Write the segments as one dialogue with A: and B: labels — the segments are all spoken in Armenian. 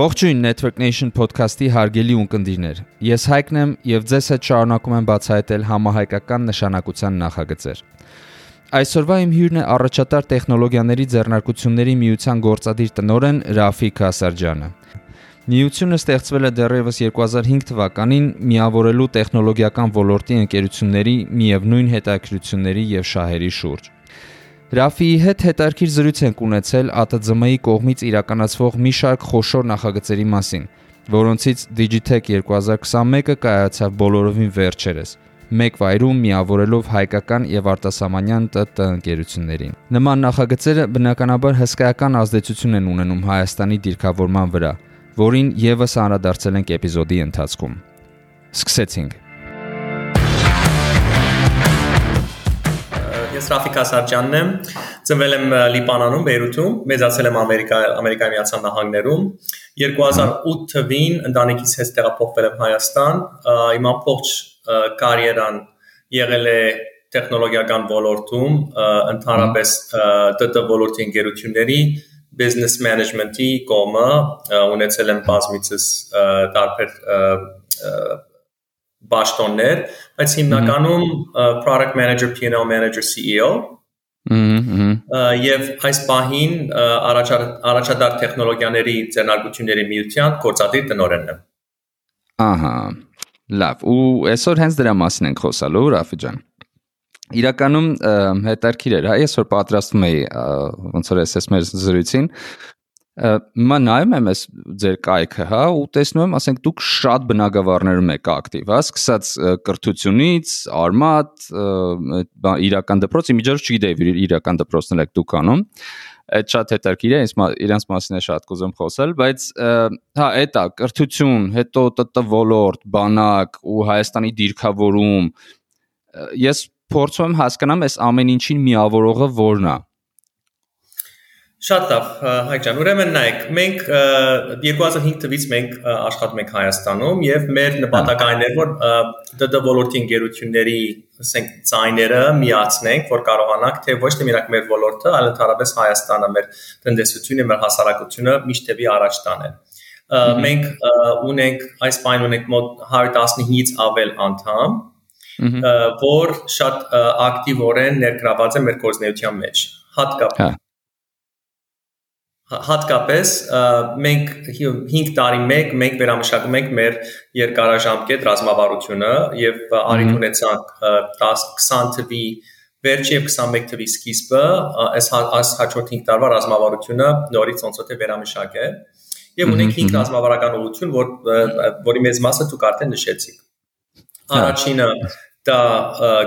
A: Ողջույն Network Nation podcast-ի հարգելի ունկնդիրներ։ Ես Հայկն եմ եւ ձեզ հետ շարունակում եմ բացահայտել համահայկական նշանակության նախագծեր։ Այսօրվա իմ հյուրն է առաջատար տեխնոլոգիաների ձեռնարկությունների միության գործադիր տնօրեն Ռաֆիկ Ասարջյանը։ Միությունը ստեղծվել է դեռևս 2005 թվականին միավորելու տեխնոլոգիական ոլորտի ընկերությունների միևնույն հետաքրությունների եւ շահերի շուրջ։ Ռաֆիի հետ հետարքիր զրույց ենք ունեցել ԱՏԶՄ-ի կողմից իրականացվող մի շարք խոշոր նախագծերի մասին, որոնցից Digitech 2021-ը կայացավ բոլորովին վերջերս մեկ վայրում միավորելով հայկական եւ արտասահմանյան ՏՏ ընկերություններին։ Նման նախագծերը բնականաբար հսկայական ազդեցություն են ունենում Հայաստանի դիրքավորման վրա, որին եւս անդրադարձել ենք էպիզոդի ընթացքում։ Սկսեցինք։
B: Ես Ռաֆիկ Ասարջյանն եմ։ Ծնվել եմ Լիբանանում, Բեյրութում, մեծացել եմ Ամերիկա Ամերիկայի Միացյալ Նահանգներում։ 2008 թվին ընտանիքից հետ տեղափոխվել եմ Հայաստան։ Իմ ամբողջ կարիերան եղել է տեխնոլոգիական ոլորտում, ընդհանրապես ՏՏ ոլորտի ընկերությունների business management-ի կողմը ունեցել եմ բազմիցս տարբեր բաշտոններ, բայց հիմնականում product manager, P&L manager, CEO Եվ այս պահին առաջադար տեխնոլոգիաների ձեռնարկությունների միության գործադիր տնօրենն եմ։
A: Ահա։ Լավ, ու այսօր հենց դրա մասին ենք խոսալու, Ռաֆի ջան։ Իրականում հետարքիր էր, հա, այսօր պատրաստվում էի ոնց որ SS մեր զրույցին, Հիմա նայում եմ ես ձեր կայքը, հա, ու տեսնում եմ, ասենք դուք շատ բնակավարներում եք ակտիվ, հա, սկսած կրթությունից, արմատ, իրական դպրոց, իմիջիայլոց չգիտեի իրական դպրոցն եք դուք անում այդ շատ հետաքրքիր է, ինձ իրանց մասին է շատ կուզեմ խոսել, բայց հա, էտա կրթություն, հետո ՏՏ ոլորտ, բանակ ու Հայաստանի դիրքավորում ես փորձում եմ հասկանամ այս ամեն ինչին միավորողը որն է։
B: Շատ լավ, Հայկ ջան, ուրեմն նայեք, մենք 2005 թվականից մենք աշխատում ենք Հայաստանում եւ մեր նպատակային էր որ ԴԴ ոլորտի ընկերությունների, ասենք, ցայները միացնենք, որ կարողանանք թե ոչ թե միակ մեր ոլորտը, այլ ընդհանրապես Հայաստանը, մեր տնտեսությունը, մեր հասարակությունը միշտ տևի առաջ տանել։ Մենք ունենք այս բանը ունենք մոտ 115-ից ավել անդամ, որ շատ ակտիվորեն ներգրաված են մեր գործնեության մեջ հատկապես հա հատկապես մենք 5 տարի մեկ մենք վերամշակում ենք մեր երկարաժամկետ ռազմավարությունը եւ արիք ունեցանք 10-20 թվի վերջի եւ 21 թվի սկիզբը այս այս հաջորդ 5 տարվա ռազմավարությունը նորից ոնց որ թե վերամշակել եւ ունենք 5 ռազմավարական ուղղություն որ որի մեծ մասը դուք արդեն նշեցիք առաջինը դա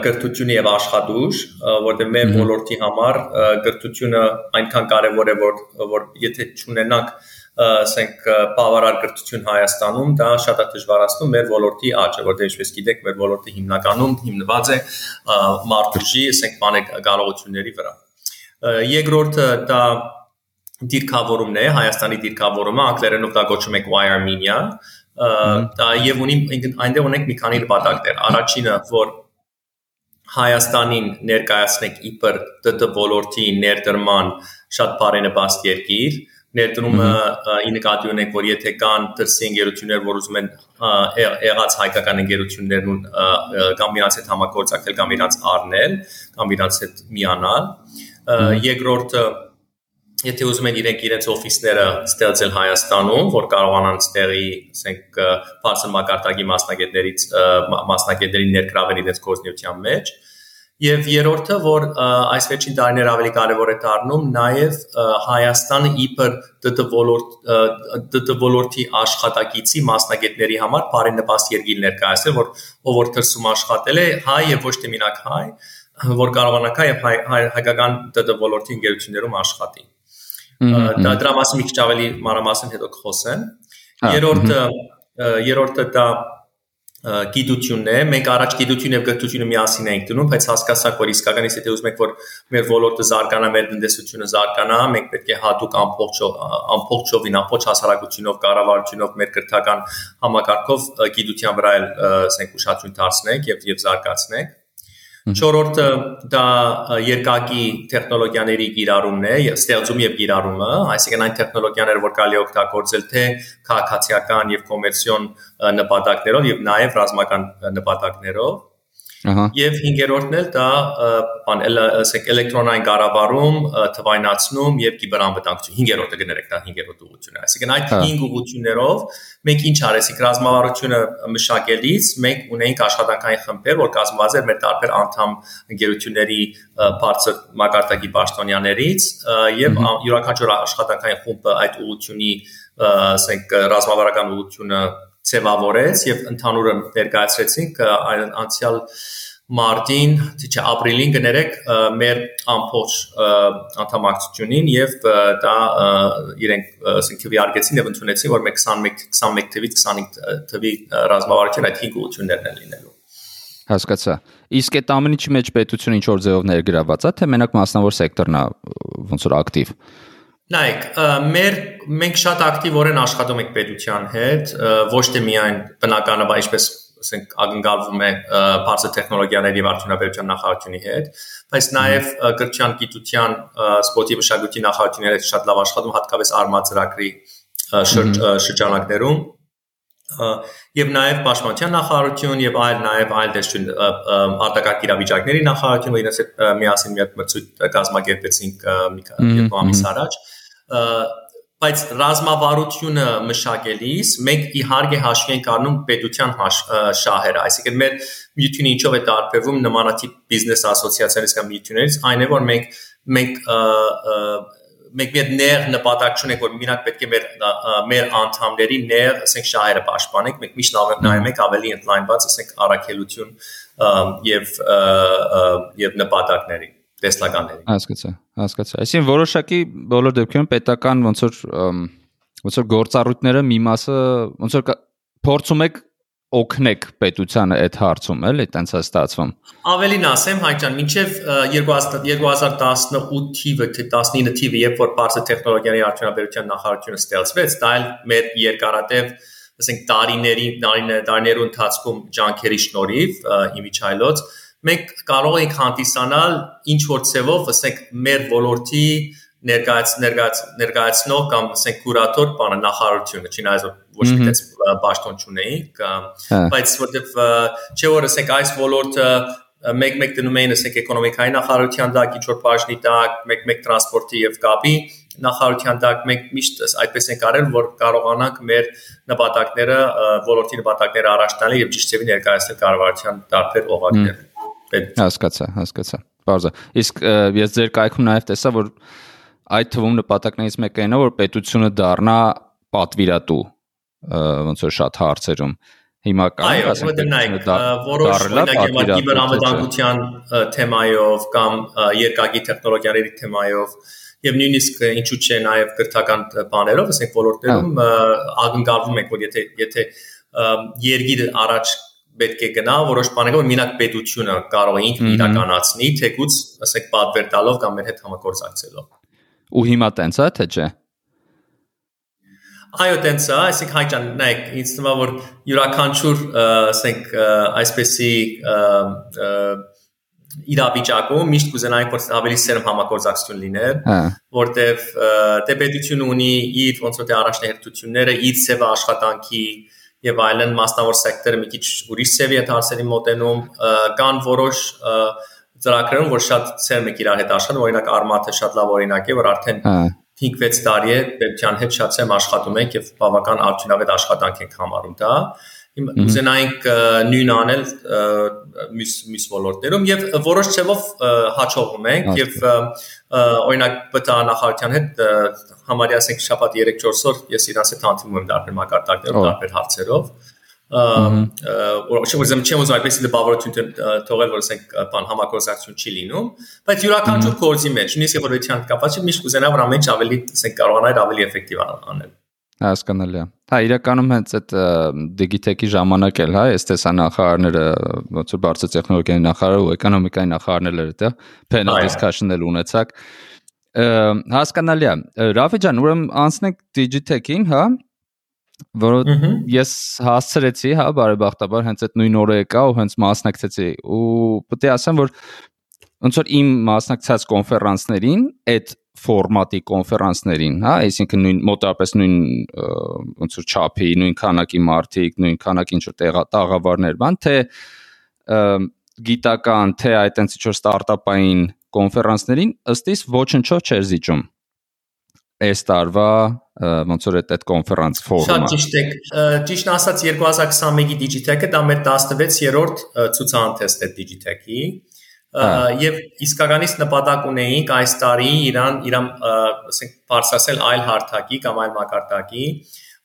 B: գրթությունը եւ աշխատուժ, որտեղ մեր ոլորտի համար գրթությունը այնքան կարեւոր է, որ որ եթե չունենանք ասենք բավարար գրթություն Հայաստանում, դա շատ է դժվարացնում մեր ոլորտի աճը, որտեղ ինչպես գիտեք, մեր ոլորտը հիմնականում հիմնված է մարդուժի, ասենք բանը կարողությունների վրա։ Երկրորդը դա դիրքավորումն է, Հայաստանի դիրքավորումը, անգլերենով դա կոչում ենք wire media, դա եւ ունի այնտեղ ունենք մի քանի նպատակներ։ Առաջինը, որ Հայաստանին ներկայացնենք իբր ՏՏ ոլորտի ներդրման շատ բարենպաստ երկիր, ներդրումը ի նկատի ունենք, որ եթե կան դրսի ընկերություններ, որ ուզում են եղած հայկական ընկերություններն կամ իրանց հետ համագործակցել, կամ իրանց առնել, կամ իրանց հետ միանալ։ Երկրորդը եթե ուզում են իրենք իրենց օֆիսները ստեղծել Հայաստանում, որ կարողանան ստեղի, ասենք, բարձր մակարդակի մասնագետներից մասնագետների ներգրավել իրենց գործնեության մեջ, Եվ երրորդը, որ այս վերջին տարիներ ավելի կարևոր է դառնում, նաև Հայաստանը իբր ՏՏ ոլորտ ՏՏ ոլորտի աշխատակիցի մասնագետների համար բարենպաստ երկիր ներկայացել, որ ով որ դրսում աշխատել է, հայ եւ ոչ թե մենակ հայ, որ կարողանա հայ եւ հայկական ՏՏ ոլորտի ընկերություններում աշխատի դա դրա մասին մի քիչ ավելի մանրամասն հետո կխոսեմ։ Երրորդը երրորդը դա գիտությունն է։ Մենք առաջ գիտություն եւ գրթությունը միասին ենք դնում, բայց հասկացանք, որ իսկականից եթե ուզում եք, որ մեր ոլորտը զարգանա, մեր տնտեսությունը զարգանա, մենք պետք է հատուկ ամբողջ ամբողջովին, ամբողջ հասարակությունով, կառավարությունով, մեր քրթական համակարգով գիտության վրա էլ ասենք ուշադրություն դարձնենք եւ եւ զարգացնենք։ Չորրորդը դա երկակի տեխնոլոգիաների կիրառումն է, ստեղծում եւ կիրառումը, այսինքն այն տեխնոլոգիաները, որ կարելի օգտագործել թե քաղաքացիական եւ կոմերցիոն նպատակներով եւ նաեւ ռազմական նպատակներով Ահա։ Եվ 5-րդն էլ դա բան ասենք էլեկտրոնային կառավարում, թվայնացնում եւ կիբերանվտանգություն 5-րդը գներեք դա 5-րդ ուղղությունն է։ Այսինքն այդ 5 հա։ ուղղություններով մենք ինչ արեցինք ռազմավարությունը մշակելիս, մենք ունեինք աշխատանքային խմբեր, որ կազմված էր մեր տարբեր անդամ ընկերությունների բարձր մակարդակի պաշտոնյաներից եւ յուրաքանչյուր աշխատանքային խումբը այդ ուղղությունի ասենք ռազմավարական ուղղությունը ձևավորեց եւ ընդհանուրը ներկայացրեցինք անցյալ մարտին, թե ապրիլին կներեք մեր ամփոփ անդամակցությունին եւ դա իրենք ասենք քվեարկեցին եւ ընդունեցին որ մենք 21 21 թվից 25 թվի ռազմավարության այդ 5 ուղություններն են լինելու
A: հասկացա իսկ այդ ամեն ինչի մեջ պետությունը ինչ որ ձևով ներգրաված է թե մենակ մասնավոր սեկտորն է ոնց որ ակտիվ
B: Նայեք, մեր մենք շատ ակտիվորեն աշխատում ենք պետության հետ, ոչ թե միայն բնականաբար ինչպես ասենք ակնկալվում է բարձր տեխնոլոգիաների եւ արդյունաբերության նախարարությունի հետ, բայց նաեւ գրչյան գիտության սպորտի մշակույթի նախարարությունների հետ շատ լավ աշխատում հատկապես արմատծրագրի շրջանակներում եւ նաեւ պաշտպանության նախարարություն եւ այլ նաեւ այլ դեշուն արտակարգ իրավիճակների նախարարություն, որ իրենց հետ միասին մի հատ մրցույթ կազմակերպեցինք մի քանի ամիս առաջ բայց ռազմավարությունը մշակելիս մենք իհարկե հաշվի ենք առնում պետության շահերը, այսինքն մեր միությունը ինչով է տարբերվում նմանատիպ բիզնես ասոցիացիաներից կամ միություններից, այն է որ մենք մենք մենք մի ներ նպատակ չունենք որ մենակ պետք է մեր մեր անդամների ներ, ասենք շահերը պաշտպանենք, մենք միշտ նայում ենք ավելի ընդլայնված, ասենք առաքելություն եւ եւ նպատակների տեսլականների։
A: Հասկացա, հասկացա։ Այսինքն որոշակի բոլոր դեպքերում պետական ոնց որ ոնց որ գործառույթները մի մասը ոնց որ փորձում եք օգնեք պետությանը այդ հարցում, էլի, տենց է ստացվում։
B: Ավելին ասեմ, Հայկյան, մինչև 2018 թիվը, թե 19 թիվը, երբ որ բարձր տեխնոլոգիաների արդյունաբերության նախարարությունը ստեղծվեց, դա էլ մեր երկարատև ասենք տարիների տարիներու ընթացքում ջանքերի շնորհիվ իմիջայլոց մենք կարող ենք հանդիսանալ ինչ որ ցևով, ասենք մեր ոլորտի ներկայաց ներկայաց ներկայացնող կամ ասենք կուրատոր բանը նախարարությունը, չնայած ոչ մի տես պաշտոն չունեինք, հա։ բայց որտեվ չէ որ ասենք այս ոլորտը մեկ-մեկ դնում էին ասենք էկոնոմիկայի նախարարության տակ, ինչ որ բաժնի տակ, մեկ-մեկ տրանսպորտի եւ կապի նախարարության տակ մենք միշտ այդպես ենք արել, որ կարողանանք մեր նպատակները, ոլորտի նպատակները առաջ տանել եւ ճիշտ ծավալի ներկայացնել կառավարության տարբեր օղակներ
A: պետք հասկացա, հասկացա։ Բարձա։ Իսկ ես ձեր կայքում նաև տեսա, որ այդ թվում նպատակներից մեկը այն է, որ պետությունը դառնա պատվիրատու ոնց որ շատ հարցերում հիմա
B: կա այո որտեղ որոշ օրինակ կիբերանվտանգության թեմայով կամ երկակի տեխնոլոգիաների թեմայով եւ նույնիսկ ինչու՞ չէ նաեւ կրթական բաներով ասենք ոլորտներում ակնկալվում եք որ եթե եթե երգիրը առաջ պետք է գնա որոշ բաներ որ մենակ պետությունը կարող է ինքն իրականացնի թեկուց ասեք պատվեր տալով կամ մեր հետ համագործակցելով
A: ու հիմա տենց է թե չէ
B: այո տենց է այսինքն հայ ջան նայեք ինձ թվում է որ յուրաքանչյուր ասենք այսպեսի իրավիճակում միշտ կուզենայինք որ ավելի սերմ համագործակցություն լիներ, հա։ որտեվ դե պետությունը ունի իր ոնց որ դե առաջնահերթությունները, իր ծավալ աշխատանքի, եւ այլն մասնավոր սեկտորը մի քիչ ուրիշ ծավի է հարցերի մոտենում կան որոշ ծրագրերում որ շատ ծերմ եք իրար հետ աշխատում օրինակ արմաթը շատ լավ օրինակ է որ արդեն 5-6 տարի է պետության հետ շատ ծեմ աշխատում ենք եւ բավական արդյունավետ աշխատանք ենք համարում դա ուզենայինք նույն անել մյուս մյուս ոլորտներում եւ որոշ չեվով հաջողում ենք եւ օրինակ ԲՏԱ նախարարության հետ համարյա ասենք շաբաթ 3-4 օր ես իրանց հետ հանդիպում եմ դարբեր մակարդակներով, դարբեր հարցերով որ չեմ չեմ ուզում այդպես դպավորություն թողել որ ասենք բան համագործակցություն չի լինում բայց յուրաքանչյուր կորձի մեջ նույնիսկ որ դիան կապած չի միշտ կուզենա որ ամեն ինչ ավելի ասենք կարողանա ավելի էֆեկտիվ անել
A: Հասկանալի է։ Հա, իրականում հենց այդ Digitech-ի ժամանակ էլ, հա, այս տեսա նախարարները, ոնց որ բարձր տեխնոլոգիայի նախարարը ու էկոնոմիկայի նախարարները էլ դա panel discussion-ներ ունեցակ։ Հասկանալի է։ Ռաֆի ջան, ուրեմն անցնենք Digitech-ին, հա։ որ ես հասցրեցի, հա, բարեբախտաբար հենց այդ նույն օրը եկա ու հենց մասնակցեցի ու պետք է ասեմ, որ ոնց որ իմ մասնակցած կոնֆերանսներին այդ ֆորմատի կոնֆերանսներին, հա, այսինքն նույն մոտավորապես նույն ոնց որ չափի, նույն քանակի մարդիկ, նույն քանակի ինչ որ տաղավարներ, բան թե գիտական, թե այդ այնց ինչ որ ստարտափային կոնֆերանսներին ըստ իս ոչնչով չէր զիջում այս տարվա ոնց որ այդ կոնֆերանս ֆորումը
B: Շատ ճիշտ է ճիշտ ասած 2021-ի Digitech-ը դա մեր 16-րդ ցուցահանդեսն է Digitech-ի եւ իսկականից նպատակ ունեինք այս տարի իրան իրան ասենք բարձրացնել այլ հարթակի կամ այլ մակարդակի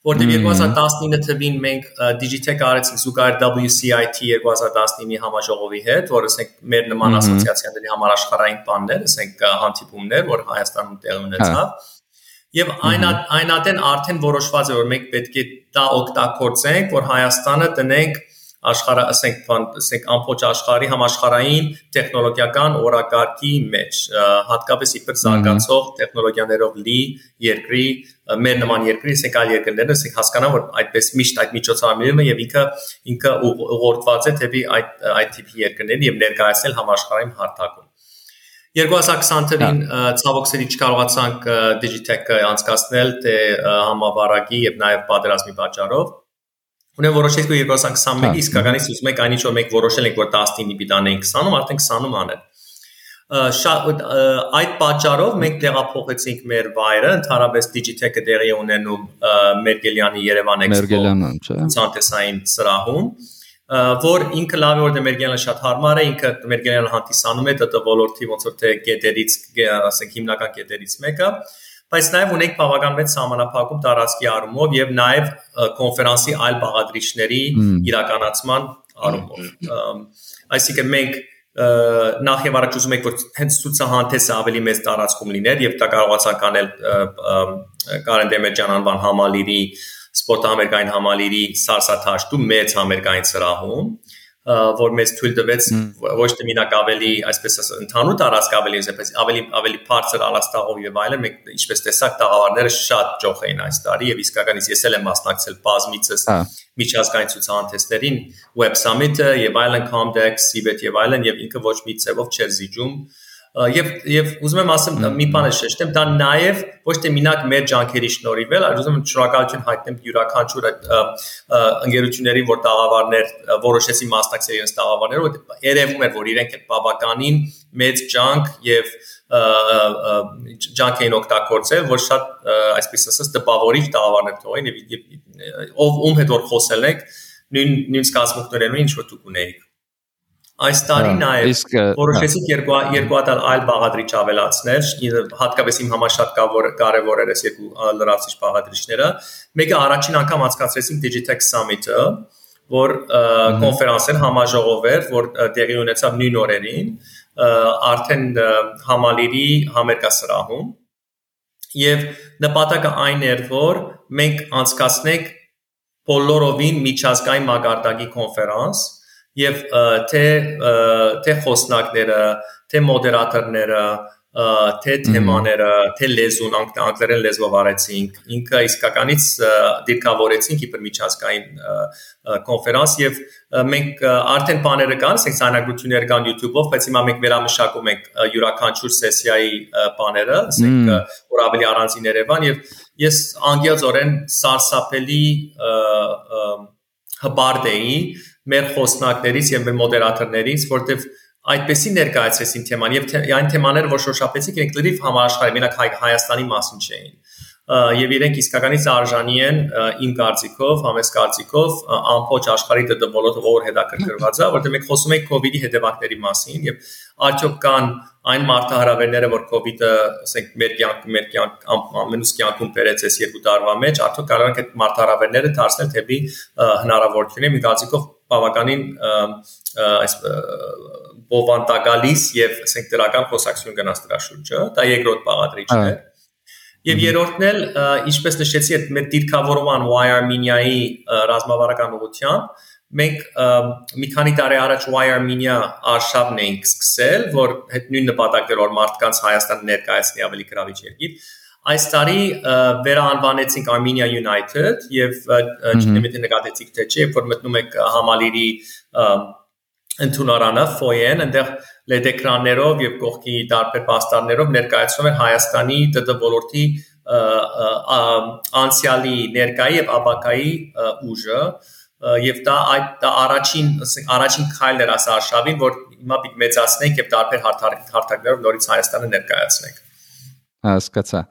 B: որտեղ 2019 թվին մենք Digitech արեցինք զուգահեռ WCIT 2019-ի համաժողովի հետ, որը ասենք մեր նման ասոցիացիաների համար աշխարհային բաններ, ասենք հանդիպումներ, որ Հայաստանում տեղի ունեցավ։ Եվ այն այնատեն արդեն որոշված է, որ մենք պետք է դա օգտագործենք, որ Հայաստանը տնենք աշխարհը, ասենք, ասենք ամբողջ աշխարհի համաշխարհային տեխնոլոգիական օրակարգի մեջ, հատկապես իբր զարգացող տեխնոլոգիաներով լի երկրի, մեր նման երկրի, ասենք այլ երկրները, ասենք հասկանան, որ այդպես միշտ այդ միջոցառումներն եւ ինքը ինքը ուղղորդված է թեպի այդ այդ տիպի երկրներին եւ ներկայացնել համաշխարհային հարթակում 2020 թվին ցավոք սերի չկարողացանք Digitech-ը անցկացնել թե համավարակի եւ նաեւ պատերազմի պատճառով Ունեն որոշեցիք 2021-ի իսկականից ուզում եք այնինչ որ մենք որոշել ենք որ 19-ի պիտի անենք 20-ում, արդեն 20-ում անել։ Շատ այդ պատճառով մենք տեղափոխեցինք մեր վայրը, ընդհանրապես Digitech-ը տեղի ունենում Մերգելյանի Երևան Expo ցանտեսային սրահում, որ ինքը լավ է որ Մերգելյանը շատ հարմար է, ինքը Մերգելյանը հանդիսանում է ՏՏ ոլորտի ոնց որ թե գետերից, ասենք հիմնական գետերից մեկը, բայց նաև ունենք բավական մեծ համանախապակում տարածքի առումով եւ նաև կոնֆերանսի այլ բաղադրիչների իրականացման առումով։ Այսինքն մենք նախ եւ առաջ ուզում ենք որ հենց ցուցահանդեսը ավելի մեծ տարածքում լիներ եւ դա կարողացանք անել Կարեն Դեմեջյան անվան համալիրի սպորտահամերգային համալիրի սարսաթաշտու մեծ համերգային սրահում որ մեզ թույլ տվեց ոչ թե մինակ ավելի, այսպես ասած, ընդհանուր տարածք ավելի, այսպես ավելի ավելի բարձր ալաստաղով եւ այլն, մենք ինչպես տեսակ տաղավարները շատ ճոխ էին այս տարի եւ իսկականից ես էլ եմ մասնակցել բազմիցս միջազգային ցուցահանդեսներին, Web Summit-ը եւ այլն, Comdex, Cebit եւ այլն եւ ինքը ոչ մի ցևով չէր զիջում եւ եւ ուզում եմ ասեմ մի բան է շեշտեմ դա նաեւ ոչ թե մինակ մեր ջանքերի շնորհիվ էլ այլ ուզում եմ շնորհակալություն հայտնեմ յուրաքանչյուր այդ ընկերություններին որ տաղավարներ որոշեցին մասնակցել իրենց տաղավարները որ երևում էր որ իրենք այդ բավականին մեծ ջանք եւ ջանք էին օգտագործել որ շատ այսպես ասած տպավորիչ տաղավարներ թողին եւ ով ում հետ որ խոսել եք նույն նույն զգացմունքներն ինչ որ դուք ունեիք Այս տարի նաև որոշեցինք երկու երկու հատ այլ բաղադրիչ ավելացնել, հատկապես իմ համար շատ կարևոր էր այս երկու լրացիչ բաղադրիչները։ Մեկը առաջին անգամ անցկացրեցինք Digitech Summit-ը, որ կոնֆերանս էր, համաժողով էր, որ տեղի ունեցավ նույն օրերին, արդեն համալիրի համերգասրահում։ Եվ նպատակը այն էր, որ մենք անցկացնենք բոլորովին միջազգային մակարդակի կոնֆերանս, եւ թե թե խոսնակները, թե մոդերատորները, թե թեմաները, թե լեզուն, անգլերեն լեզվով արեցինք, ինքը իսկականից դիրքավորեցինք իբրմիջազգային կոնֆերանս եւ մենք արդեն բաները կան, ասենք ցանագրություններ կան YouTube-ով, բայց հիմա մենք վերամշակում ենք յուրաքանչյուր սեսիայի բաները, ասենք որ ավելի առանձին Երևան եւ ես անգյազորեն սարսափելի հբարդ էի մեր խոսնակներից եւ մեր մոդերատորներից, որտեվ այդպեսի ներկայացրեցին թեման եւ այն թեմաները, որ շոշափեցինք, իրենք լրիվ համաշխարհի, մենակ Հայաստանի մասին չէին եւ իրենք իսկականից արժանի են իմ կարծիքով, համես կարծիքով ամբողջ աշխարհի դդմոլոտը որ հետաքրքրված է, որտեղ մենք խոսում ենք իդի հետևանքների մասին եւ արդյոք կան այն մարտահրավերները, որ իդը, ասենք, մեր կյանք, մեր կյանք ամենուս կյանքում բերեց այս երկու տարվա մեջ, արդյոք կարող ենք այդ մարտահրավերները դարձնել թեպի հնարավորություններ, մի կարծիքով բավականին այս բովանդակալիս եւ ասենք դրական խոսակցություն գնաց դրա շուրջը, դա երկրորդ բաղադրիչն է։ Եվ երրորդն էլ, ինչպես նշեցի, այդ մեր դիրքավորման Wire Armenia-ի ռազմավարական ուղղությամբ մենք մի քանի տարի առաջ Wire Armenia արշավն էինք սկսել, որ հետ նույն նպատակներով մարդկանց Հայաստան ներկայացնի ավելի գրավիչ երկիր։ Այս տարի վերաանվանեցինք Armenia United եւ չգիտեմ եթե նկատեցիք թե չէ, որ մտնում եք համալիրի ընդունարանը ֆոյեն, այնտեղ LED էկրաններով եւ կողքի տարբեր պաստառներով ներկայացնում են Հայաստանի ՏՏ ոլորտի անցյալի, ներկայի եւ ապակայի ուժը եւ դա այդ դա առաջին, ասենք առաջին քայլն էր ասա արշավին, որ հիմա պիտի մեծացնենք եւ տարբեր հարթակներով նորից Հայաստանը ներկայացնենք
A: հասկացա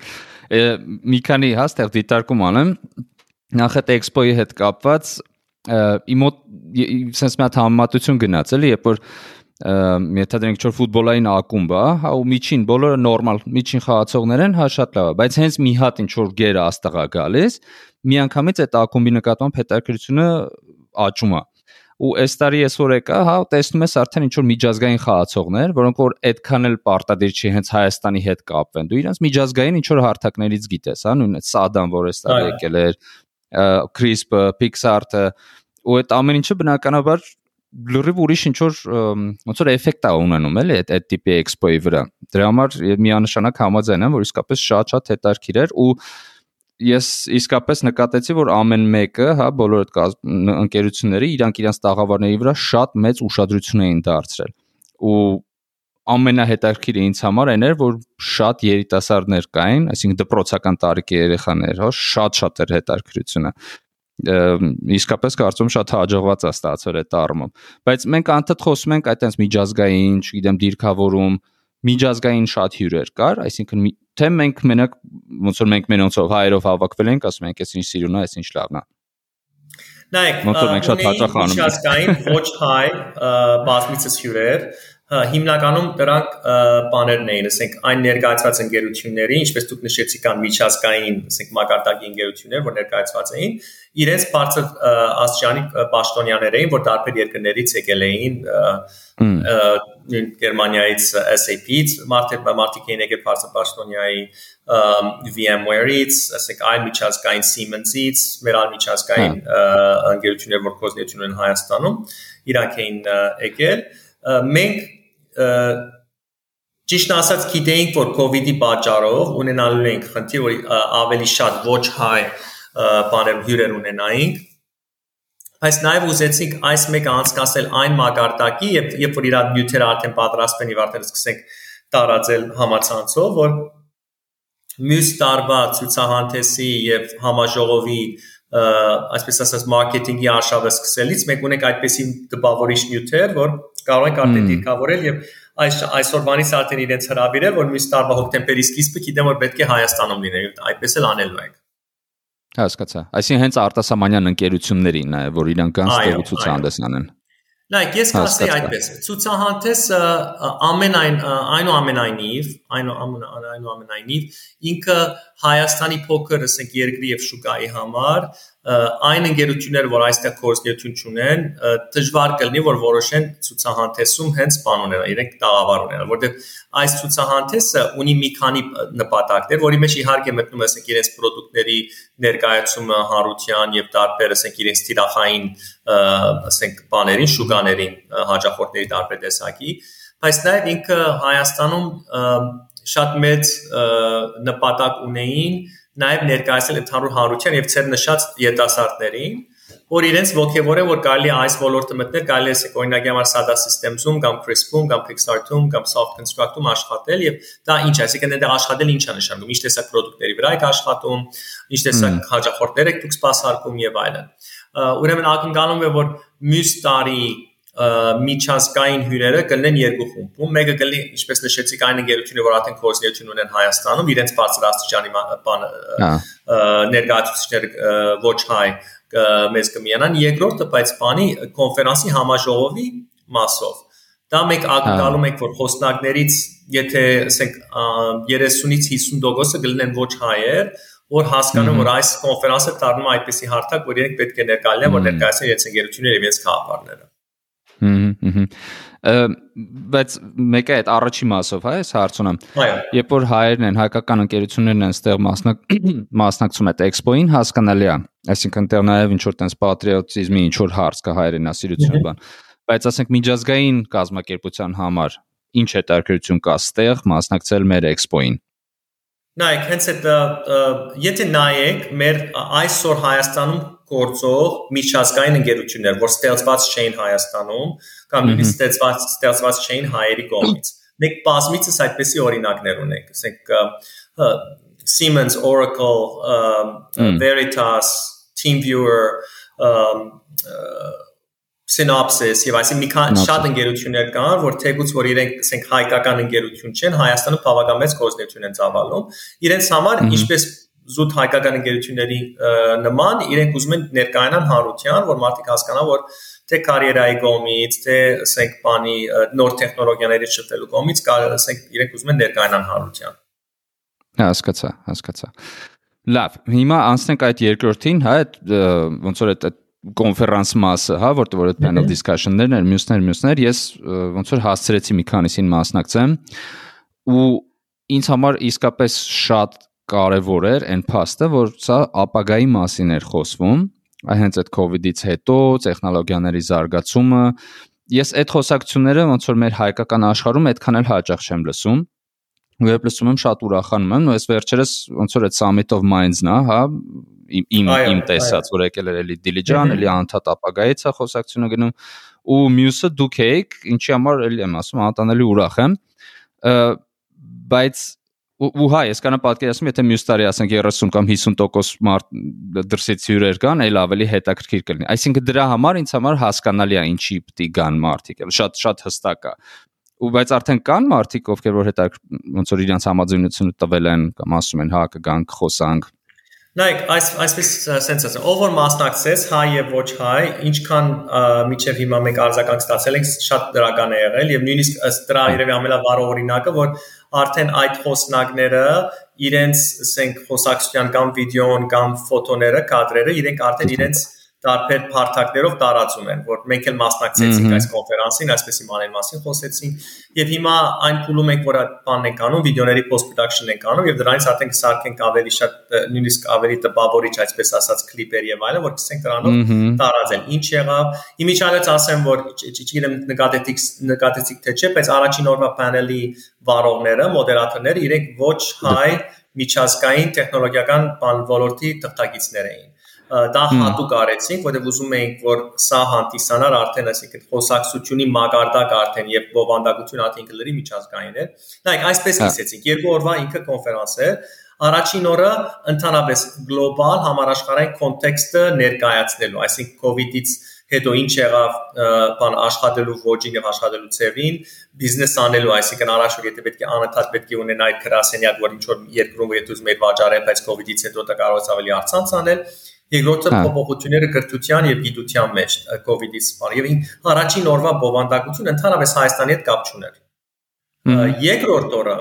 A: մի քանի հաստեղ դիտարկում անեմ նախ այդ էքսպոյի հետ կապված իմ մոտ sense մի հատ համեմատություն գնաց էլի երբ որ մետադրենք որ ֆուտբոլային ակումբ է, հա ու միջին բոլորը նորմալ միջին խաղացողներ են, հա շատ լավ է, բայց հենց մի հատ ինչ որ գերը աստղա գալիս, միանգամից այդ ակումբի նկատմամբ հետաքրությունը աճում է ու այս տարի այսօր եկա, հա, տեսնում ես արդեն ինչ որ միջազգային խաղացողներ, որոնք որ այդքան էլ պարտադիր չի հենց Հայաստանի հետ կապվեն։ Դու իրancs միջազգային ինչ որ հարթակներից գիտես, հա, նույն այդ Սադան, որ այս տարի եկել էր, Crisp-ը, Pixar-ը, ու այդ ամեն ինչը բնականաբար լրիվ ուրիշ ինչ որ ոնց որ էֆեկտ է ունենում էլի այդ այդ տիպի էքսպոյի վրա։ Դրա համար միանշանակ համաձայն եմ, որ իսկապես շատ-շատ հետաքրքիր էր ու ես իսկապես նկատեցի, որ ամեն մեկը, հա, բոլոր այդ ընկերությունները իրանք իրանք տաղավարների վրա շատ մեծ ուշադրություն էին դարձրել։ Ու ամենահետաքրքիրը ինձ համար այն էր, որ շատ երիտասարդներ կային, այսինքն դպրոցական տարիքի երեխաներ, հա, շատ-շատ էր հետաքրքրությունը իսկապես կարծում շատ հաջողված է ստացվել այդ առումով բայց մենք անդադ խոսում ենք այտենց միջազգային, չգիտեմ, դիրքավորում, միջազգային շատ հյուրեր կար, այսինքն թե մենք մենակ ոնց որ մենք մենոնցով հայերով հավաքվել ենք, ասում ենք, այսինչ սիրուն է, այսինչ լավն է։
B: Նայեք, ոնց որ մենք շատ հաճախ անում ենք։ Միջազգային ոչ հայ բազմիցս հյուրեր, հիմնականում դրանք բաներն էին, ասենք այն ներկայացված ընկերությունների, ինչպես դուք նշեցիք, կան միջազգային, ասենք մակարդակի ընկերություններ, որ ներկայացված էին, իրենց բարձր աստիճանի պաշտոնյաներ էին, որ տարբեր երկրներից եկել էին, Գերմանիայից SAP-ից, մարդիկ մարդիկ էին եկել բարձր պաշտոնյայի VMware-ից, ասենք այլ միջազգային Siemens-ից, մեր այլ միջազգային ընկերություններ, որ կոզնիություն են Հայաստանում, իրանք էին եկել մենք ճիշտ ասած գիտեինք, որ կ ូវ իդի պատճառով ունենալու ենք խնդիր, որ ավելի շատ ոչ հայ բաներ հյուրեր ունենայինք, բայց նաև ուզեցինք այս մեկը անցկացնել այն մակարդակի, երբ երբ որ իր նյութերը արդեն պատրաստվեն եւ արդեն սկսենք տարածել համացանցով, որ մյուս տարվա ցուցահանդեսի եւ համաժողովի այսպես ասած մարքեթինգի արշավը սկսելից մենք ունենք այդպեսի տպավորիչ նյութեր, որ կարող ենք արդեն դիրքավորել եւ այս այսօրվանից արդեն իրենց հրավիրել, որ մյուս տարվա հոկտեմբերի սկիզբը գիտեմ որ պետք է Հայաստանում լինել, այդպես էլ անելու ենք։
A: Հասկացա։ Այսինքն հենց արտասահմանյան ընկերություններին նաև որ իրանք կան ստեղծու ցուցահանդես անեն։
B: Նայեք, ես կասեի այդպես։ Ցուցահանդեսը ամենայն այնուամենայնիվ, այնուամենայնիվ ինքը Հայաստանի փոքր, ասենք, երկրի եւ շուկայի համար այն ընկերությունները, որ այստեղ կորսնություն ունեն, դժվար կլինի, որ որոշեն ցուցահանդեսում հենց բան ունենալ, իրենք տաղավար ունենալ, որտեղ այս ցուցահանդեսը ունի մի քանի նպատակներ, որի մեջ իհարկե մտնում է ասենք իրենց ապրանքների ներկայացումը հանրության եւ տարբեր ասենք իրենց տիրախային ասենք բաներին, շուկաներին, հաջախորդների տարբեր տեսակի, բայց նաեւ ինքը Հայաստանում շատ մեծ նպատակ ունեին նաև ներկայացնել ընդհանուր հանրության եւ ցեր նշած յետասարտներին, որ իրենց ողջևորեն, որ կարելի է այս ոլորտը մտնել, կարելի է օրինակի համար SATA Systems-ում կամ Crisp-ում կամ Pixart-ում կամ Soft Construct-ում աշխատել եւ դա ինչ է, այսինքն դա աշխատել ինչ է նշանակում, ինչ տեսակ product-ների վրա եք աշխատում, ինչ տեսակ հաջախորդներ եք դուք սպասարկում եւ այլն։ Ուրեմն ակնկալում է որ մյուս տարի միջազգային հյուրերը կլինեն երկու խումբ։ Մեկը կլինի, ինչպես նշեցիք, այն ընկերությունները, որ արդեն կորզնիություն ունեն Հայաստանում, իրենց բարձր աստիճանի բան ներկայացուցիչներ ոչ հայ մեզ կմիանան։ Երկրորդը, բայց բանի կոնֆերանսի համաժողովի մասով։ Դա մենք ակնկալում ենք, որ խոսնակներից, եթե ասենք 30-ից 50%-ը կլինեն ոչ հայեր, որ հասկանում որ այս կոնֆերանսը դառնում է այդպեսի հարթակ, որ իրենք պետք է ներկայացնեն, որ ներկայացնեն իրենց ընկերությունները եւ իրենց քաղաքարները։
A: Հհհ բայց մեկը այդ առաջի մասով, հա, այս հարցունը։ Երբ որ հայերն են, հայկական ընկերություններն են ստեղ մասնակ մասնակցում այդ էքսպոին, հասկանալի է։ Այսինքն տեղ նաև ինչ որ տես պատրիոտիզմի ինչ որ հարց կա հայրենասիրություն բան։ Բայց ասենք միջազգային կազմակերպության համար ինչ հետաքրքրություն կա ստեղ մասնակցել մեր էքսպոին։
B: Նայեք, հենց այդ եթե նայեք մեր այսօր Հայաստանում գործող միջազգային ընկերություններ, որ ստեղծված չէին Հայաստանում կամ նույնիսկ ստեղծված ստեղծված չէին հայերի կողմից։ Մենք բազմիցս այդպիսի օրինակներ ունենք, ասենք Siemens, Oracle, Veritas, TeamViewer, um, Synopsys եւ այսինքն մի քանի շատ ընկերություններ կան, որ թեկուց որ իրենք ասենք հայկական ընկերություն չեն, Հայաստանում բավական մեծ գործունեություն են ծավալում, իրենց համար ինչպես զուտ հայկական ընկերությունների նման իրենք ուզում են ներկայանալ հանրության, որ մարդիկ հասկանան, որ թե կարիերայի կողմից, թե ասենք բանի նոր տեխնոլոգիաների շփվելու կողմից, ասենք իրենք ուզում են ներկայանալ հանրության։
A: Հասկացա, հասկացա։ Լավ, հիմա անցնենք այդ երկրորդին, հա, այդ ոնց որ այդ կոնֆերանս մասը, հա, որտեղ որ այդ panel discussion-ներն էր, մյուսներ, մյուսներ, ես ոնց որ հասցրեցի մի քանիսին մասնակցեմ ու ինձ համար իսկապես շատ կարևոր էր այն փաստը, որ սա ապագայի մասին էր խոսվում, այ հենց այդ COVID-ից հետո տեխնոլոգիաների զարգացումը ես այդ խոսակցությունները ոնց որ մեր հայկական աշխարհում այդքան էլ հաճախ չեմ լսում ու երբ լսում եմ շատ ուրախանում եմ, ու ես վերջերս ոնց որ այդ Summit of Minds-ն է, հա, իմ իմ տեսած, որ եկել էր էլի Դիլիջան, էլի անդադ ապագայից է խոսակցությունը գնում, ու մյուսը դուք եք, ինչի համար էլի եմ ասում, անտանելի ուրախ եմ։ Բայց ու հա, ես կանա պատկերացնում, եթե մյուս տարի ասենք 30 կամ 50% մարդ դրսից հյուրեր կան, այլ ավելի հետաքրքիր կլինի։ Այսինքն դրա համար ինձ համար հասկանալի է ինչի է գան մարդիկ, շատ շատ հստակ է ու բայց արդեն կան մարդիկ, ովքեր որ հետա ոնց որ իրենց համաձայնությունը տվել են կամ ասում են հա կգանք խոսանք
B: Նայեք, այս այսպես sense ասեմ, ով որ մասնակցեց հայ եւ ոչ հայ, ինչքան միջև հիմա մենք արձագանք ստացել ենք, շատ դրական է եղել եւ նույնիսկ ըստ դրա երևի ամենավառ օրինակը, որ արդեն այդ խոսնակները իրենց, ասենք, խոսակցության կամ վիդեոն կամ ֆոտոները, կադրերը, իրենք արդեն իրենց տարբեր բարթակներով տարածում են, որ մենք էլ մասնակցեցինք այս կոնֆերանսին, այսպես իմանալ մասին խոսեցինք, եւ հիմա այն փուլում ենք, որ այդ բանն ենք անում, վիդեոների post production ենք անում եւ դրանից արդեն կսարքենք ավելի շատ նույնիսկ ավելի տպավորիչ, այսպես ասած, կլիպեր եւ այլն, որ կսենք դրանով տարածել։ Ինչ եղավ։ Իմիջիալից ասեմ, որ չգիտեմ նկատեցիք նկատեցիք թե չէ, բայց առաջին օրվա պանելի վարողները, մոդերատորները իրենք ոչ հայ միջազգային տեխնոլոգիական բան ոլորտի թղթակիցներ էին դա հատուկ արեցինք, որտեղ ուզում էինք, որ սա հանդիսանար արդեն այսինքն խոսակցությունի մագարտակ արդեն եւ բովանդակություն արդեն գլերի միջազգային էր։ Նայեք, այսպես սկսեցինք։ Երկու օրվա ինքը կոնֆերանս է։ Առաջին օրը ընդհանրապես գլոբալ համարաշխարհային կոնտեքստը ներկայացնելու, այսինքն COVID-ից հետո ինչ եղավ բան աշխատելու ոճին եւ աշխատելու ծևին, բիզնես անելու, այսինքն առաջ որ եթե պետք է անընդհատ պետք է ունենա այդ գրասենյակ, որ ինչ որ երկրում եթե ուզում եք վաճառել, բայց COVID-ից հետո դա կարող է ավելի արցանց անել, Երկրորդը փոփոխությունները կրթության եւ գիտության մեջ COVID-ից բան եւ առաջին օրվա բովանդակություն ընդհանրապես Հայաստանի հետ կապ չուներ։ Երկրորդ օրը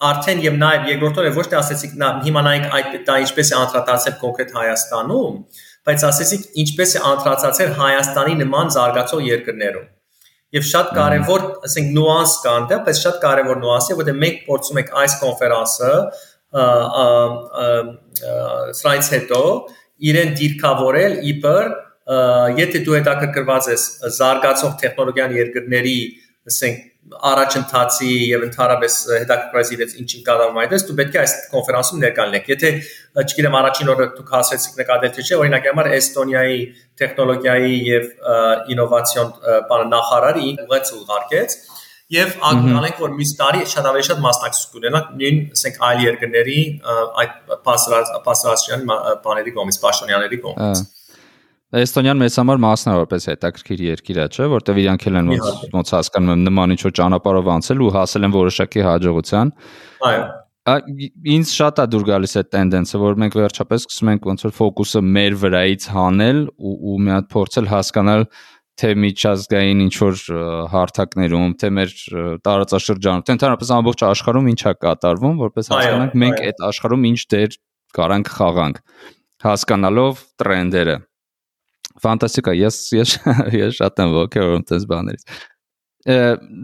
B: արդեն եւ նաեւ երկրորդ օրը ոչ թե ասեցիք նա հիմա նայեք այդ դա ինչպես է անդրադարձել կոնկրետ Հայաստանում, բայց ասեցիք ինչպես է անդրադարձել Հայաստանի նման զարգացող երկրներում։ Եվ շատ կարևոր, ասենք նյուանս կա այնտեղ, բայց շատ կարևոր նյուանս է, որտեղ մենք փորձում ենք այս կոնֆերանսը սրայից հետո իրեն դիրքավորել իբր եթե դու հետաքրքրված ես զարգացող տեխնոլոգիան երկրների, ասենք առաջընթացի եւ ընդհանրապես հետաքրքրված իրենց ինչին կատարում այդպես դու պետք է այս կոնֆերանսում ներկայանեք։ Եթե չգիտեմ առաջին օրը դուք հասեցիք նկատել թե չէ, օրինակ համար Էստոնիայի տեխնոլոգիայի եւ ինովացիոն բանը նախարարը ինքնից ուղարկեց Եվ ակնկալենք, որ մյուս տարի շատ ավելի շատ մասնակցություն կունենանք նույն, ասենք, այլ երկրների այդ պասարացիան բաների կողմից, պաշտոնյաների կողմից։
A: Էստոնիան մեծ համար մասնավորապես հետաքրքիր երկիր է, չէ, որտեղ իրանք էլ են ոնց ոնց հասկանում եմ նման ինչ որ ճանապարհով անցել ու հասել են որոշակի հաջողության։
B: Այո
A: ինձ շատ է դուր գալիս այդ տենդենսը, որ մենք վերջապես սկսում ենք ոնց որ ֆոկուսը մեր վրայից հանել ու ու մի հատ փորձել հասկանալ թե միջազգային ինչ որ հարթակներում, թե մեր տարածաշրջանում, թե ընդհանրապես ամբողջ աշխարհում ինչա կատարվում, որպես հասկանանք մենք այդ աշխարհում ինչ դեր կարանք խաղանք, հասկանալով տրենդերը։ Ֆանտաստիկա, ես ես ես շատ եմ ոգևորում դες բաներից։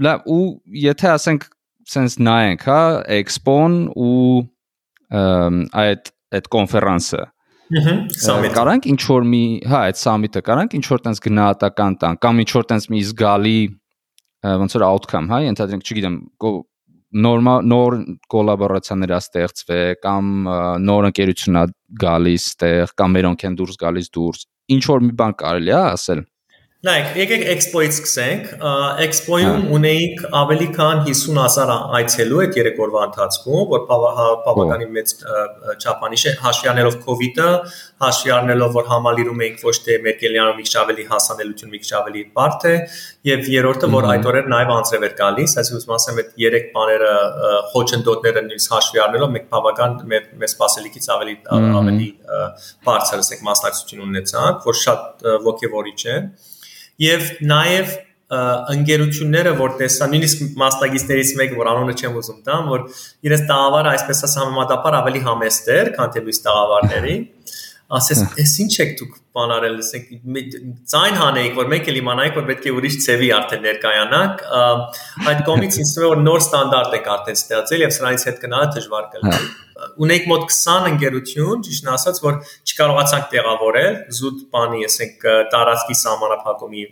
A: Լավ, ու եթե ասենք sense նայենք, հա, Expo-ն ու այդ այդ կոնֆերանսը
B: Summit
A: Կարանք ինչ որ մի, հա, այդ summit-ը կարանք ինչ որ տենց գնահատական տան կամ ինչ որ տենց մի զգալի ոնց որ outcome, հա, ենթադրենք, չգիտեմ, նոր նոր կոլաբորացիաներ ա ստեղծվել կամ նոր ընկերություն ա գալիս տեղ կամ մերոնք են դուրս գալիս դուրս ինչ որ մի բան կարելի է ասել
B: Նայեք, եկեք Expo-ից սկսենք։ Expo-ում ունեինք ավելի քան 50000 այցելու այդ 3 օրվա ընթացքում, որ բավականին մեծ չափանիշ է հաշվի առնելով COVID-ը, հաշվի առնելով որ համալիրում էինք ոչ թե Մերկելյանով մի քիչ ավելի հասանելիություն, մի քիչ ավելի բարդ է, եւ երրորդը որ այդ օրեր նաեւ անձրև էր գալիս, այսինքն ուզում ասեմ այդ 3 բաները խոչընդոտները նույնիսկ հաշվի առնելով մենք բավական մեր սպասելիքից ավելի ավելի բարձր ասենք մասնակցություն ունեցանք, որ շատ ողջևորիչ է։ Եվ նաև ընկերությունները, որ տեսան, նույնիսկ մասնագետներից մեկը, որ անունը չեմ ուզում տամ, որ իրենց տաղավարը այսպես ասած համեմատաբար ավելի համեստ էր, քան թե մյուս տաղավարների ասես էս ինչ եք դուք բան արել ասենք ցայն հանեիք որ մենք էլ իմանայինք որ պետք է ուրիշ ծևի արդեն ներկայանանք այդ կողմից ինձ թվում է որ նոր ստանդարտ եք արդեն ստեղծել եւ սրանից հետ գնալը դժվար կլինի ունենք մոտ 20 ընկերություն ճիշտ ասած որ չկարողացանք տեղավորել զուտ բանի ասենք տարածքի սահմանափակումի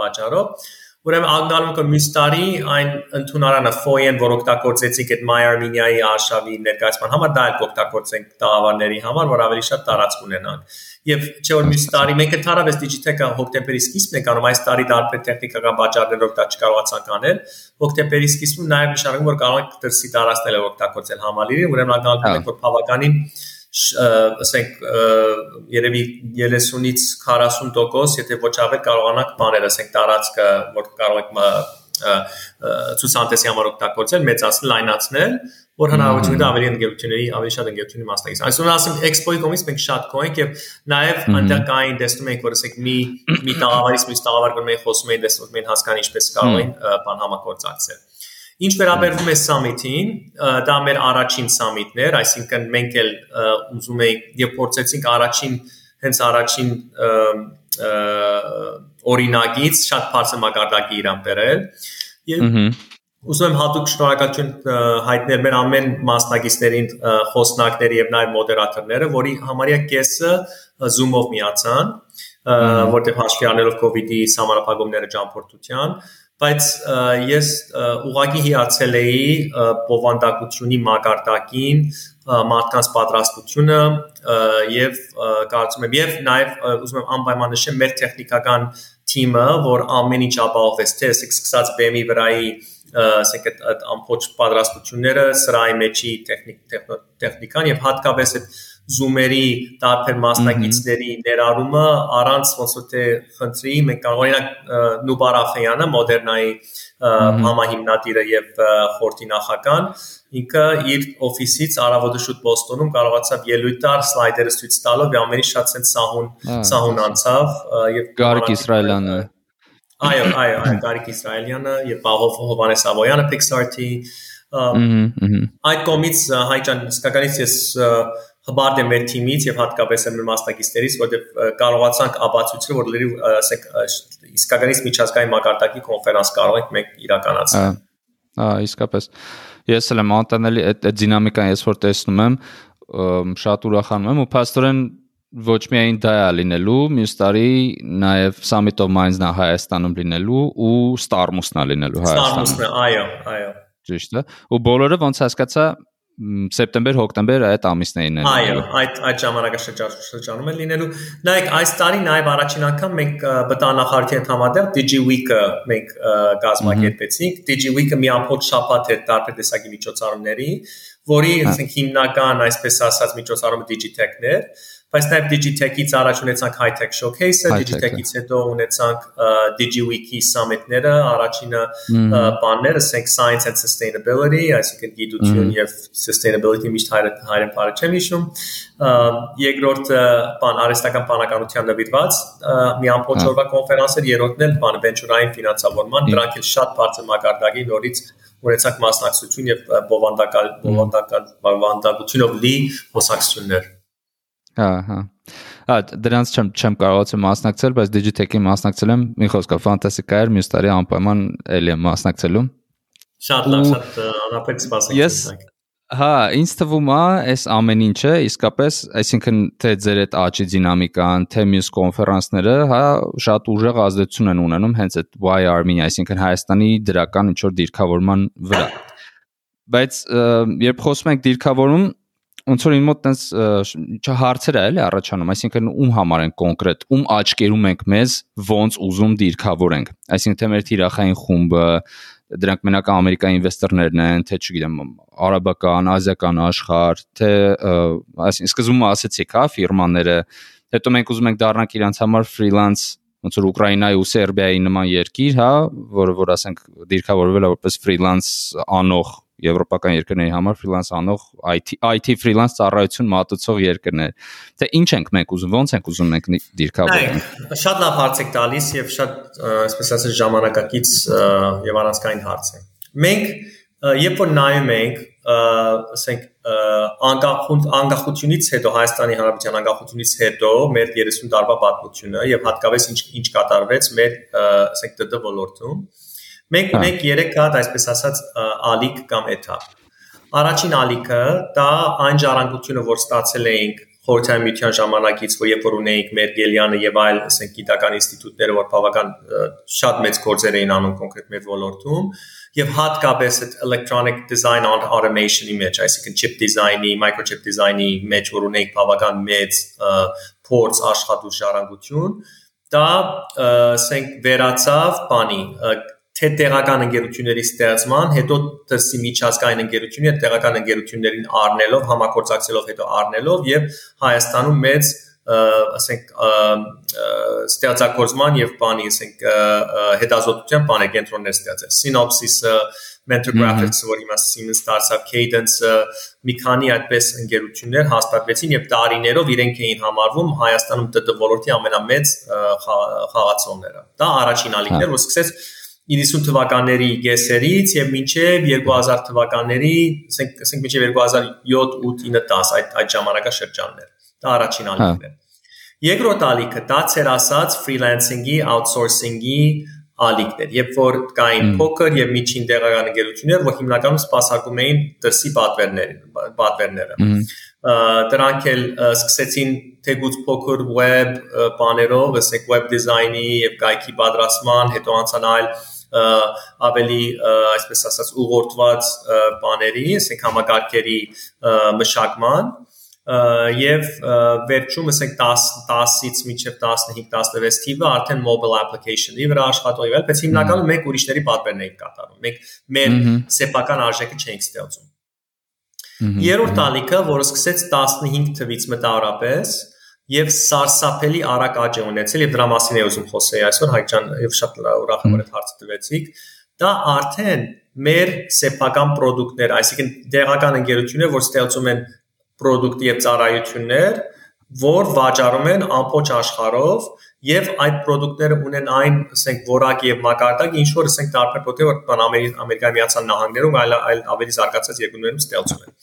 B: պատճառով Ուրեմն անգալում կը մյուս տարի այն ընդունարանը ֆոյեն, որ օգտագործեցինք այդ My Armenia-ի արշավի ներկայացման համար, դա էլ կօգտագործենք տաղավարների համար, որ ավելի շատ տարածք ունենանք։ Եվ չէ որ մյուս տարի մենք ընդհանրապես Digitech-ը հոկտեմբերի սկիզբն ենք անում, այս տարի դարբեր տեխնիկական բաժարներով դա չկարողացանք անել։ Հոկտեմբերի սկիզբում նաև նշանակում որ կարող ենք դրսի տարածքները օգտագործել համալիրին, ուրեմն անգալում ենք որ բավականին ասենք երևի 30-ից 40%, եթե ոչ ավել կարողանանք բաներ, ասենք տարածքը, որ կարող եք ցուցանտեսի համար օգտագործել, մեծացնել, լայնացնել, որ հնարավորություն դա ավելի ընկերությունների, ավելի շատ ընկերությունների մասնակից։ Այսօր ասեմ Expo-ի կողմից մենք շատ կոենք եւ նաեւ այնտեղ կային տեսնում ենք, որ ասենք մի մի տաղավարից մյուս տաղավար գնում ենք խոսում ենք, տեսնում ենք հասկան ինչպես կարող են բան համագործակցել։ Ինչ վերաբերվում է summit-ին, դա մեր առաջին summit-ն էր, այսինքն մենք էլ ուզում էինք եւ փորձեցինք առաջին հենց առաջին օրինագից շատ բարձր մակարդակի իրան բերել եւ ուզում եմ հատուկ շնորհակալություն հայտնել մեր ամեն մասնակիցներին, խոսնակների եւ նաեւ մոդերատորները, որի համարյա կեսը Zoom-ով միացան, որտեղ հաշվի առնելով COVID-ի համարապագումները ճամփորդության բայց ես ուղակի հիացել էի բովանդակությունի մակարդակին մարդկանց պատրաստությունը եւ կարծում եմ եւ նաեւ ուզում եմ անպայման նշեմ մեր տեխնիկական թիմը որ ամեն ինչ ապահովեց թե սկսած բեմի վրայի ասենք այդ ամբողջ պատրաստությունները սրայի մեջի տեխնիկ տեխնիկան եւ հատկապես այդ Zoom-երի տարբեր մասնակիցների ներառումը առանց ոնց որ թե խնդրի մենք կարող օրինակ Նուբար Աֆեյանը մոդեռնայի համահիմնադիրը եւ խորտի նախական ինքը իր օֆիսից արավոտը շուտ Բոստոնում կարողացավ ելույթ տալ սլայդերը ցույց տալով եւ ամենից շատ sense սահուն սահուն անցավ
A: եւ Գարիկ Իսրայելյանը
B: Այո, այո, այո, Գարիկ Իսրայելյանը եւ Պահով Հովանես Ավոյանը Pixar-ի այդ կոմից հայճան իսկականից ես հբարդ եմ մեր թիմից եւ հատկապես մեր մասնակիցներից, որտեղ կարողացանք ապացուցել, որ լրիվ, ասենք, իսկականից միջազգային մակարդակի կոնֆերանս կարող ենք մենք իրականացնել։
A: Ահա, իսկապես։ Ես էլ եմ անտանելի այդ դինամիկան ես որ տեսնում եմ, շատ ուրախանում եմ ու փաստորեն ոչ միայն դա է լինելու, մյուս տարի նաև Summit of Minds-ն է Հայաստանում լինելու ու Starmus-ն է լինելու
B: Հայաստանում։ Starmus-ն, այո, այո։
A: Ճիշտ է։ Ու բոլորը ոնց հասկացա սեպտեմբեր, հոկտեմբեր այդ ամիսներին
B: են։ Այո, այդ այդ ժամանակաշրջանում են լինելու։ Նայեք, այս տարի նաև առաջին անգամ մենք բտանախարարքի հետ համատեղ DigiWeek-ը մենք կազմակերպեցինք։ DigiWeek-ը մի ամբողջ շաբաթ է տարբեր տեսակի միջոցառումների, որի ասենք հիմնական, այսպես ասած, միջոցառումը Digitech-ն էր բայց նաև Digitech-ից առաջ ունեցանք High-Tech Showcase-ը, Digitech-ից հետո ունեցանք DigiWiki Summit-ները, առաջինը բանները, ասենք Science and Sustainability, այսինքն գիտություն եւ sustainability միշտ հայրեն բարը չեմ հիշում։ Երկրորդը բան արհեստական բանականության նվիրված մի ամբողջ օրվա կոնֆերանս էր, երրորդն էլ բան venture-ային ֆինանսավորման, դրանք էլ շատ բարձր մակարդակի նորից ունեցանք մասնակցություն եւ բովանդակալ բովանդակալ բովանդակությունով լի խոսակցություններ։
A: Հա, հա։ Հա, դրանց չեմ չեմ կարողացել մասնակցել, բայց Digitech-ի մասնակցել եմ։ Մի խոսքով ֆանտաստիկա էր, մյուս տարի անպայման էլի եմ մասնակցելու։
B: Շատ լավ, շատ անապետ սպասենք։
A: Ես Հա, ինձ թվում է, այս ամեն ինչը իսկապես, այսինքն թե ձեր այդ աճի դինամիկան, թե մյուս կոնֆերանսները, հա, շատ ուժեղ ազդեցություն են ունենում հենց այդ Y Army, այսինքն Հայաստանի դրական ինչ որ դիրքավորման վրա։ բայց երբ խոսում ենք դիրքավորում ոնց որ իմ մոտ տես չհարցեր է էլի առաջանում, այսինքն ում համար են կոնկրետ, ում աչքերում ենք մեզ ոնց ուզում դիրքավորենք։ Այսինքն թե մեր թիրախային խումբը, դրանք մենակ ամերիկայի ինվեստորներն են, թե չգիտեմ, արաբական, ազիական աշխարհ, թե այսինքն սկզբում ասացիք, հա, ֆիրմաները, հետո մենք ուզում ենք դառնանք իրանց համար ֆրիլանս ոնց որ Ուկրաինայի ու Սերբիայի նման երկիր, հա, որը որ ասենք դիրքավորվել է որպես ֆրիլանս անող եվրոպական երկրների համար ֆրիլանս անող IT IT ֆրիլանս ծառայություն մատուցող երկրներ։ Թե ինչ ենք մենք ուզում, ոնց ենք ուզում մենք դիրքավորենք։
B: Շատ լավ հարց եք տալիս եւ շատ այսպես ասած ժամանակակից եւ առանցքային հարց է։ Մենք երբ որ նայում ենք, ասենք անկախ անկախությունից հետո Հայաստանի Հանրապետության անկախությունից հետո մեր 30 տարվա պատմությունը եւ հատկապես ինչ ինչ կատարվեց մեր ասենք ՏՏ ոլորտում, Մենք հա։ ունենք 3 հատ այսպես ասած ալիք կամ էթապ։ Առաջին ալիքը դա այն ժառանգությունը, որ ստացել էինք խորհրդային միության ժամանակից, որ երբ որ ունեինք մեր Գելյանը եւ այլ, ասենք, գիտական ինստիտուտները, որ բավական շատ մեծ գործեր էին անում կոնկրետ մեր ոլորտում, եւ հատկապես այդ electronic design and automation-ի մեջ, այսինքն chip design-ի, microchip design-ի մեջ, որ ունեինք բավական մեծ փորձ աշխատուժ ժառանգություն, դա ասենք վերացավ բանի թե տեղական ընկերությունների ստեղծման, հետո դրսի միջազգային ընկերությունների հետ տեղական ընկերություններին առնելով, համագործակցելով հետո առնելով եւ Հայաստանում մեծ ասենք ստեղծագործման եւ բանի, ասենք հետազոտության բանը կենտրոններ ստեղծել։ Synopsys-ը, Mentor Graphics-ը, որ հիմա Siemens դարձավ, Cadence-ը, մի քանի այդպես ընկերություններ հաստատվեցին եւ տարիներով իրենք էին համարվում Հայաստանում ՏՏ ոլորտի ամենամեծ խաղացողները։ Դա առաջին ալիքն էր, որ սկսեց 90 թվականների կեսերից եւ մինչեւ 2000 թվականների, ասենք, ասենք մինչեւ 2007, 8, 9, 10 այդ այդ ժամանակաշրջաններ։ Դա առաջին ալիքն է։ Երկրորդ ալիքը դա ցեր ասած ֆրիլանսինգի, աութսորսինգի ալիքներ, երբ որ կային փոքր եւ միջին տեղական ընկերություններ, որ հիմնականում սպասարկում էին դրսի պատվերներին, պատվերները։ Դրանք էլ սկսեցին թեգուց փոքր web բաներով, ասենք web design-ի եւ կայքի պատրաստման, հետո անցան այլ ավելի այսպես ասած ուղղորդված բաների, ասենք համակարգերի մշակման եւ վերջում ասենք 10 10-ից մինչեւ 15 16 թիվը արդեն mobile application-ի վրա աշխատող եղել, բայց հիմնականում մենք ուրիշների պատվերներ ենք կատարում։ Մենք մեր սեփական արժեքը չենք ստեղծում։ Երրորդ ալիքը, որը սկսեց 15 թվից մտավորապես, եւ սարսափելի արագ աճ է ունեցել եւ դրա մասին եմ ուզում խոսեի այսօր Հայկ ջան եւ շատ ուրախ եմ որ այդ հարցը տվեցիք դա արդեն մեր սեփական ապրանքներ այսինքն դեղական ընկերություններ որ ստեղծում են ապրանք եւ ծառայություններ որ վաճառում են ամբողջ աշխարհով եւ այդ ապրանքները ունեն այն, ասենք, որակ եւ մակարդակ, ինչ որ ասենք տարբեր ապրանքներ, որ Ամերիկայի Միացյալ Նահանգներում այլ այլ ավելի զարգացած երկրներում ստեղծում են։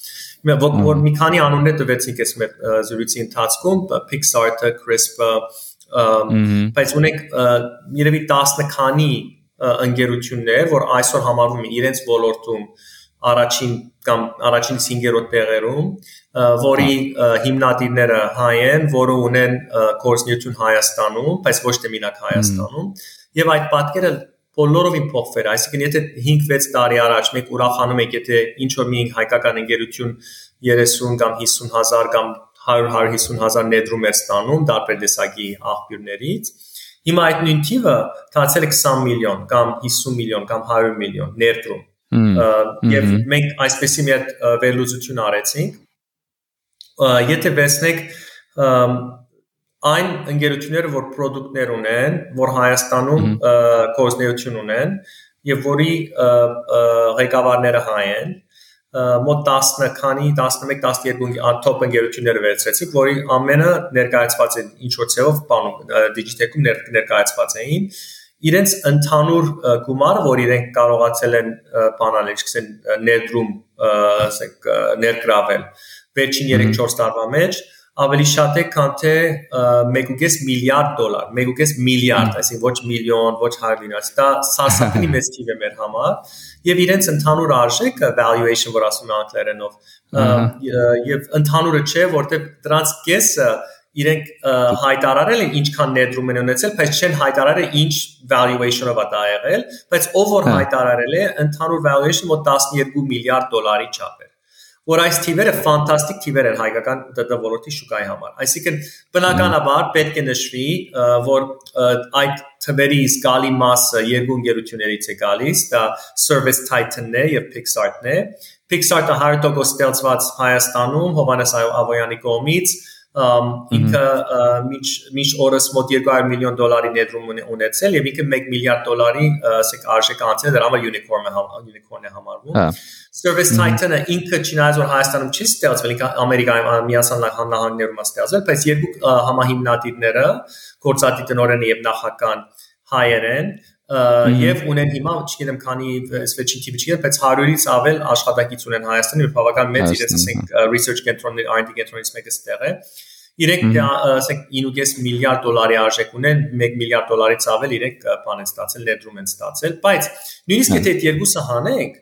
B: Որ որ մի քանի անուններ տվեցինք այս մեր զրույցի ընթացքում, Pixar-ը, Crisp-ը, բայց ունենք երևի 10 քանի ընկերություններ, որ այսօր համարվում են իրենց ոլորտում առաջին կամ առաջին 5-րդ տեղերում, որի հիմնադիրները հայ են, որը ունեն կորսնյություն Հայաստանում, բայց ոչ թե մինակ Հայաստանում, եւ այդ պատկերը բոլորովին փոխվել է, այսինքն եթե 5-6 տարի առաջ մենք ուրախանում ենք, եթե ինչ որ մի հայկական ընկերություն 30 կամ 50 հազար կամ 100-150 հազար ներդրում էր ստանում տարբեր տեսակի աղբյուրներից, հիմա այդ նույն թիվը դարձել է 20 միլիոն կամ 50 միլիոն կամ 100 միլիոն ներդրում Եվ մենք այսպեսի մի հատ վերլուծություն արեցինք։ Եթե վերցնեք այն ընկերությունները, որ ապրանքներ ունեն, որ Հայաստանում կորզնեություն ունեն եւ որի ղեկավարները հայ են, մոտ 10 քանի 11 12 top ընկերությունները վերցրեցիք, որի ամենը ներկայացված են ինչ որ ցեվով բանում դիջիտեկում ներկայացված էին իրենց ընդհանուր գումարը, որ իրենք կարողացել են բանալ, այսինքն ներդրում, ասենք ներգրավել վերջին 3-4 տարվա մեջ ավելի շատ է, քան թե 1.5 միլիարդ դոլար, 1.5 միլիարդ, այսինքն ոչ միլիոն, ոչ 100 դինար, դա սարսափելի մեծ թիվ է մեր համար, եւ իրենց ընդհանուր արժեքը valuation, որ ասում են անգլերենով, եւ ընդհանուրը չէ, որտեղ դրանց կեսը իրենք հայտարարել են ինչքան ներդրում են ունեցել, բայց չեն հայտարարել ինչ valuation-ով է դա եղել, բայց ով որ հայտարարել է, ընդհանուր valuation մոտ 12 միլիարդ դոլարի չափ է որ այս թիվերը ֆանտաստիկ թիվեր են հայկական ՏՏ ոլորտի շուկայի համար։ Այսինքն բնականաբար պետք է նշվի, որ այդ թվերի զգալի մասը երկու ընկերություններից է գալիս, դա Service Titan-ն է եւ Pixart-ն է։ Pixart-ը 100% ստեղծված Հայաստանում Հովանես Ավոյանի կողմից ինքը միջ միջ օրս մոտ 200 միլիոն դոլարի ներդրում ունեցել եւ ինքը 1 միլիարդ դոլարի ասեք արժեք անցել դրա համար unicorn է unicorn է համարվում հա Service Titan-ը ինքը չնայած որ Հայաստանում չի ստեղծվել, ինքը Ամերիկայում Միացյալ Նահանգներում է ստեղծվել, բայց երկու համահիմնադիրները գործադի տնօրենը եւ նախական հայեր են եւ ունեն հիմա չգիտեմ քանի վերջին թիվը չգիտեմ բայց 100-ից ավել աշխատակից ունեն Հայաստանում եւ բավական մեծ իրենց ասենք research կենտրոններ R&D կենտրոնից մեկը ստեղ է իրենք ասենք 9.5 միլիարդ դոլարի արժեք ունեն 1 միլիարդ դոլարից ավել իրենք բան են ստացել ներդրում են ստացել բայց նույնիսկ եթե այդ երկուսը հանենք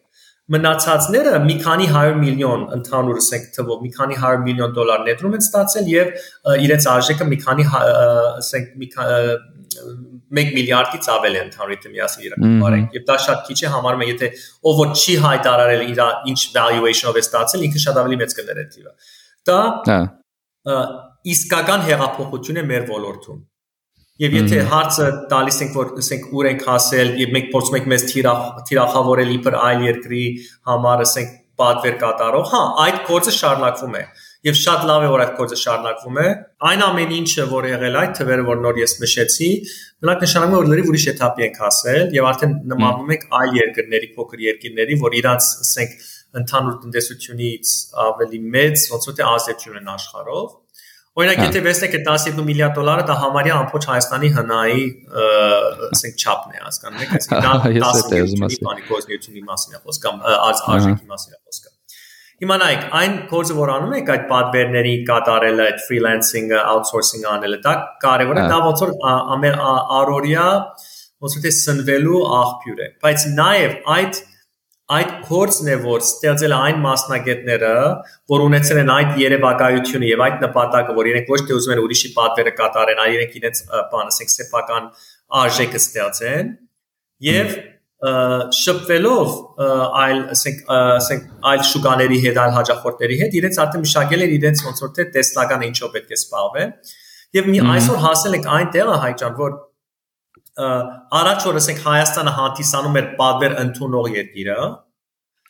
B: մնացածները մի քանի 100 միլիոն ընդհանուր ասենք թվով մի քանի 100 միլիոն դոլար ներդրում են ստացել եւ իրենց արժեքը մի քանի ասենք մի 1 միլիարդից ավել է ընդհանուր միասին իրականորեն եւ դա շատ քիչ է համարում եմ եթե ով որ չի հայտարարել իր ինչ valuation-ով է ստացել ինքը շատ ավելի մեծ կներ է դիվը դա հա իսկական հեղափոխություն է մեր ոլորտում Եվ եթե հարցը տալիս ենք, որ ասենք ուր ենք հասել եւ մենք փորձում ենք մեզ թիրախավորել իբր այլ երկրի համար, ասենք պատվեր կատարող, հա, այդ գործը շարունակվում է։ Եվ շատ լավ է, որ այդ գործը շարունակվում է։ Այն ամեն ինչը, որ եղել այդ թվերը, որ նոր ես նշեցի, նրանք նշանակում է, որ լրիվ ուրիշ etap-ի ենք հասել եւ արդեն նմանվում ենք այլ երկրների, փոքր երկրների, որ իրանց ասենք ընդհանուր տնտեսությունից ավելի մեծ ոնց որ թե ազդեցություն են աշխարհով Օրինակ, եթե վերցնեք այդ 12 միլիարդ դոլարը, դա համարյա ամբողջ Հայաստանի հնայի, ասենք, չափն է, հասկանում եք, այսինքն դա 10 միլիոնի գոզնիությունի մասին է խոսքը, կամ արժեքի մասին է խոսքը։ Հիմա նայեք, այն գործը, որ անում եք այդ պատվերների կատարելը, այդ freelancing-ը, outsourcing-ը անելը, դա կարևոր է, դա ոնց որ առօրյա ոնց որ թե սնվելու աղբյուր է, բայց նաև այդ այդ կորցն է որ ստեղծել այն մասնագետները, որ ունեցել են այդ երևակայությունը եւ այդ նպատակը, որ իրենք ոչ թե ուզում են ուրիշի պատվերը կատարեն, այլ իրենք իրենց բան, ասենք, սեփական արժեքը ստեղծեն եւ շփվելով այլ ասենք ասենք այլ շուկաների հետ, այլ հաջախորդների հետ, իրենց արդեն մշակել են իրենց ոնց որ թե տեսլականը ինչով պետք է սպառվեն։ Եվ մի այսօր հասել ենք այն տեղը հայճան, որ առաջ որ ասենք Հայաստանը հանդիսանում էր պատվեր ընդունող երկիրը,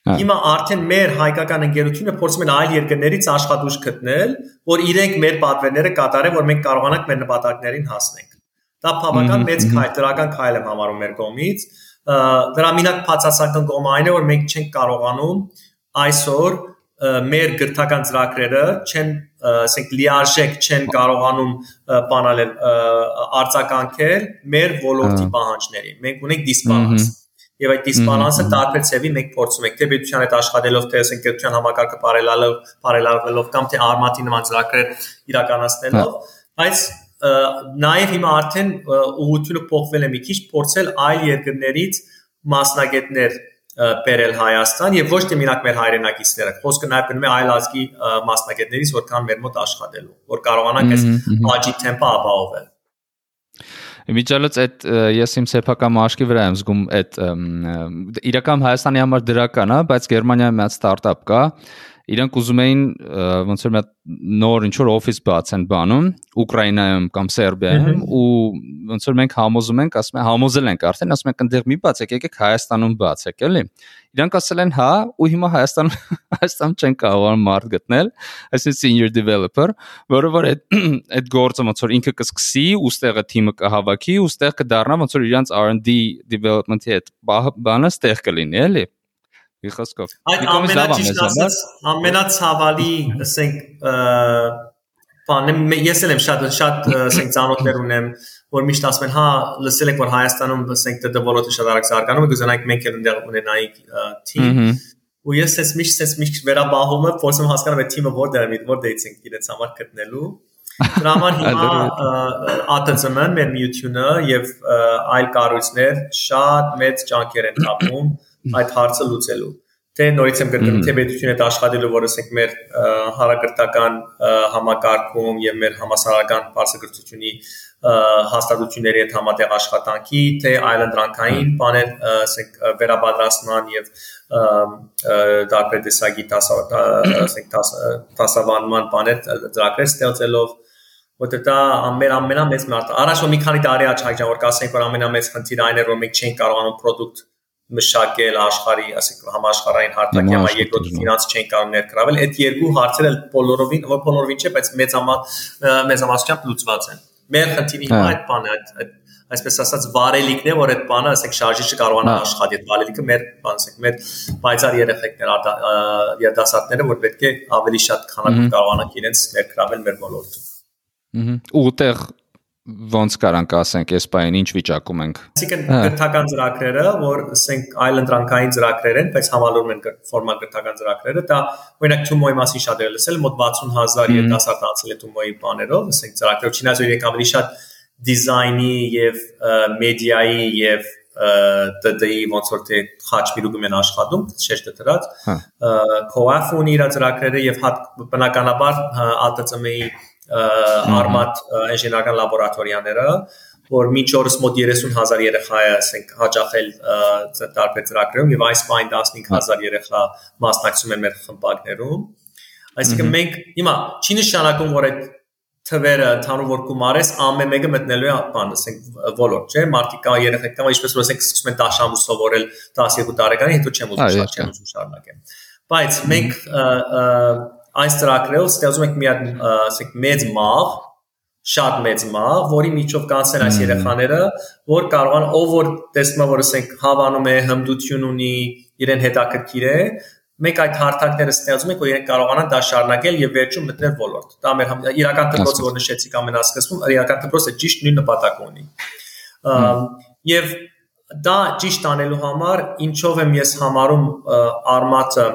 B: Հիմա արդեն մեր հայկական ընկերությունը փորձում են այլ երկրներից աշխատուժ գտնել, որ իրենք մեր պատվերները կատարեն, որ մենք կարողանանք մեր նպատակներին հասնենք։ Դա բավական մեծ քայլ, դրական քայլ եմ համարում մեր կողմից։ Դրա մինակ բացասական կողմը այն է, որ մենք չենք կարողանում այսօր մեր գրթական ծրագրերը չեն ասենք լիարժեք չեն կարողանում բանալել արձագանքել մեր ոլորտի պահանջներին։ Մենք ունենք դիսբալանս։ Եվ այդ դիսբալանսը տարբեր ցևի մենք փորձում ենք թե պետության հետ աշխատելով, թե ասենք պետության համակարգը բարելալով, բարելավելով կամ թե արմատի նման ծրագրեր իրականացնելով, բայց նաև հիմա արդեն ուղղությունը փոխվել է մի քիչ, փորձել այլ երկրներից մասնագետներ բերել Հայաստան եւ ոչ թե մենակ մեր հայրենակիցները։ Խոսքը նաեւ գնում է այլ ազգի մասնագետներից, որ կան մեր մոտ աշխատելու, որ կարողանանք այս աճի տեմպը ապահովել։
A: Միջալից այդ ես իմ սեփական մաշկի վրա եմ զգում այդ իրական Հայաստանի համար դրական է, բայց Գերմանիայի մի հատ ստարտափ կա, իրանք ուզում էին ոնց որ մի նոր ինչ որ օֆիս բացեն բանում Ուկրաինայում կամ Սերբիայում ու ոնց որ մենք համոզում ենք, ասում են համոզել ենք արդեն, ասում ենք այնտեղ մի բացեք, եկեք Հայաստանում բացեք, էլի։ Իրանք ասել են հա, ու հիմա Հայաստան Հայաստան չեն կարողանում մարդ գտնել, այսինքն senior developer, որը որ այդ այդ գործը ոնց որ ինքը կսկսի, ուստեղը թիմը կհավաքի, ուստեղ կդառնա ոնց որ իրանք R&D development-ի հետ բանը ստեղ կլինի, էլի։ Մի խոսքով։
B: Այդ ամենաճիշտ ամենացավալի, ասենք, բանը ես էլ եմ շատ շատ ասենք ծանոթներ ունեմ, որ միշտ ասում են, հա, լսել եք որ Հայաստանում ասենք ՏՏ ոլորտը շատ արագ զարգանում է, գուզենայինք մենք էլ այնտեղ ունենայինք թիմ։ Ու ես ես միշտ ես միշտ վերաբահում եմ, փորձում հասկանալ այդ թիմը որտեղ է, որտեղից ենք իրենց համար գտնելու։ Դրա համար հիմա ԱՏՑՄ-ն, մեր միությունը եւ այլ կառույցներ շատ մեծ ջանքեր են թափում այդ հարցը լուծելու։ թե նորից եմ գրկում թե պետությունը դա աշխատելու որ ասենք մեր հարագրտական համակարգում եւ մեր համասարական բարձրգործությունի հաստատությունների հետ համատեղ աշխատանքի, թե այլընտրանքային բաներ, ասենք վերաբադրաստման եւ տարբեր տեսակի ասենք տասավանման բաներ ծրագրեր ստեղծելով որտեղ դա ամեն ամենամեծ մարդ առաջ մի քանի տարի առաջ հայտնի որ կասենք որ ամենամեծ խնդիրը այն էր որ մենք չենք կարողանում product մշակել աշխարհի, ասենք համաշխարհային հարթակի համար երկրորդ ֆինանս չեն կարող ներգրավել, այդ երկու հարցերը բոլորովին, որ բոլորովին չէ, բայց մեծամասն մեծամասնությամբ լուծված են մեր խնդիրի հիմա այդ բանը այդ այսպես ասած վարելիքն է որ այդ բանը ասենք շարժիչը կարողանա աշխատի այդ վարելիքը մեր ասենք մեր բայցար երեխեքներ երիտասարդները որ պետք է ավելի շատ քանակով կարողանան իրենց ներգրավել մեր ոլորտում
A: ու ուտեղ ոնց կարանք ասենք այս բային ինչ վիճակում ենք
B: այսինքն գրթական ծրագրերը որ ասենք այլ ընտրանքային ծրագրեր են բայց համալուրում են ֆորմալ գրթական ծրագրերը դա օրինակ Թումոյի մասին շատ եմ լսել մոտ 60000 երիտասարդ անցել է Թումոյի բաներով ասենք ծրագրով չնայած որ ավելի շատ դիզայնի եւ մեդիայի եւ ՏՏ-ի ոնց որ թե խաչմիրուկում են աշխատում, շեշտը դրած։ Կոաֆ ունի իր ծրագրերը եւ բնականաբար ԱՏՑՄ-ի արմատ ինժեներական լաբորատորիաները, որ մինչ օրս մոտ 30000 երեխա է, ասենք, հաճախել տարբեր ծրագրերում եւ այս պայն 15000 երեխա մասնակցում են մեր խմբակներում։ Այսինքն մենք հիմա չի նշանակում, որ այդ թվերը ընդհանուր որ գումարես ամեն մեկը մտնելու է բան, ասենք ոլորտ, չէ՞, մարդիկ կա երեխեք կա, ինչպես որ ասենք սկսում են դաշնամուր սովորել 12 տարեկանի, հետո չեմ ուզում շատ չեմ ուզում շարունակեմ։ Բայց մենք այս ծրագրերով ստեղծում ենք մի հատ ասենք մեծ մաղ շատ մեծ մաղ, որի միջով կանցնեն այս երեխաները, որ կարողան ով որ տեսնում է որ ասենք հավանում է հմդություն ունի, իրեն հետաքրքիր է, մենք այդ հարթակները ստեղծում ենք, որ իրենք կարողանան դա շարունակել եւ վերջում մտնել ոլորտ։ Դա մեր իրական դպրոցը, որ նշեցիք ամենասկզբում, իրական դպրոցը ճիշտ նույն նպատակ ունի։ Եվ դա ճիշտ անելու համար ինչով եմ ես համարում արմատը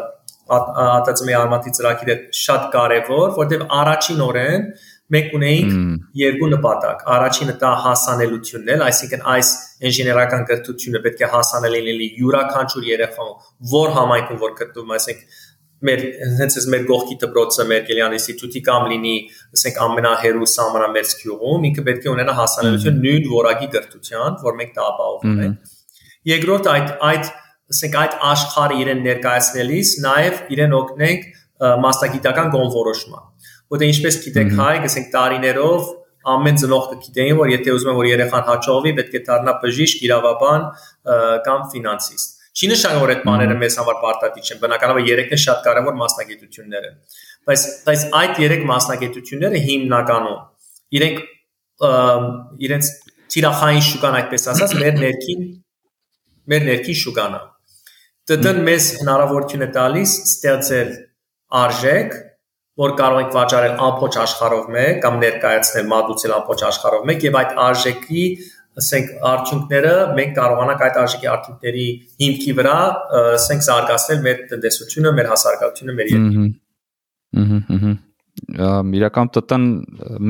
B: ԱՏՑՄ-ի արմատի ծրագիրը շատ կարևոր, որտեղ առաջին օրեն մենք ունեինք երկու նպատակ։ Առաջինը դա հասանելությունն է, այսինքն այս ինժեներական կրթությունը պետք է հասանելի լինի յուրաքանչյուր երեխան, որ համայնքում որ գտնվում, այսինքն մեր հենց այս մեր գողքի դպրոցը մեր Գելյան ինստիտուտի կամ լինի, ասենք ամենահերու սահմանամերձ գյուղում, ինքը պետք է ունենա հասանելիություն նույն որակի կրթության, որ մենք դա ապահովում ենք։ Երկրորդ այդ այդ ասենք այդ աշխարհը իրեն ներկայացնելիս նաև իրեն օգնենք մասնագիտական գոնորոշման։ Որտեղ ինչպես գիտեք, հայ, ասենք տարիներով ամեն ծնող կգիտեին, որ եթե ուզում են որ երեխան հաջողվի, պետք է դառնա բժիշկ, իրավաբան կամ ֆինանսիստ։ Չի նշանակում որ այդ բաները մեզ համար պարտադիր չեն։ Բնականաբար երեքն շատ կարևոր մասնագիտություններ են։ Բայց բայց այդ երեք մասնագիտությունները հիմնականում իրենք իրենց թիրախային շուկան այդպես ասած մեր ներքին մեր ներքին շուկան է ՏՏ-ն մեզ հնարավորություն է տալիս ստեղծել արժեք, որ կարող ենք վաճառել ամբողջ աշխարհով մեկ կամ ներկայացնել մատուցել ամբողջ աշխարհով մեկ եւ այդ արժեքի ասենք արդյունքները մենք կարողանանք այդ արժեքի արդյունքների հիմքի վրա ասենք զարգացնել մեր տնտեսությունը, մեր հասարակությունը, մեր երկիրը։
A: Ահա իրական ՏՏ-ն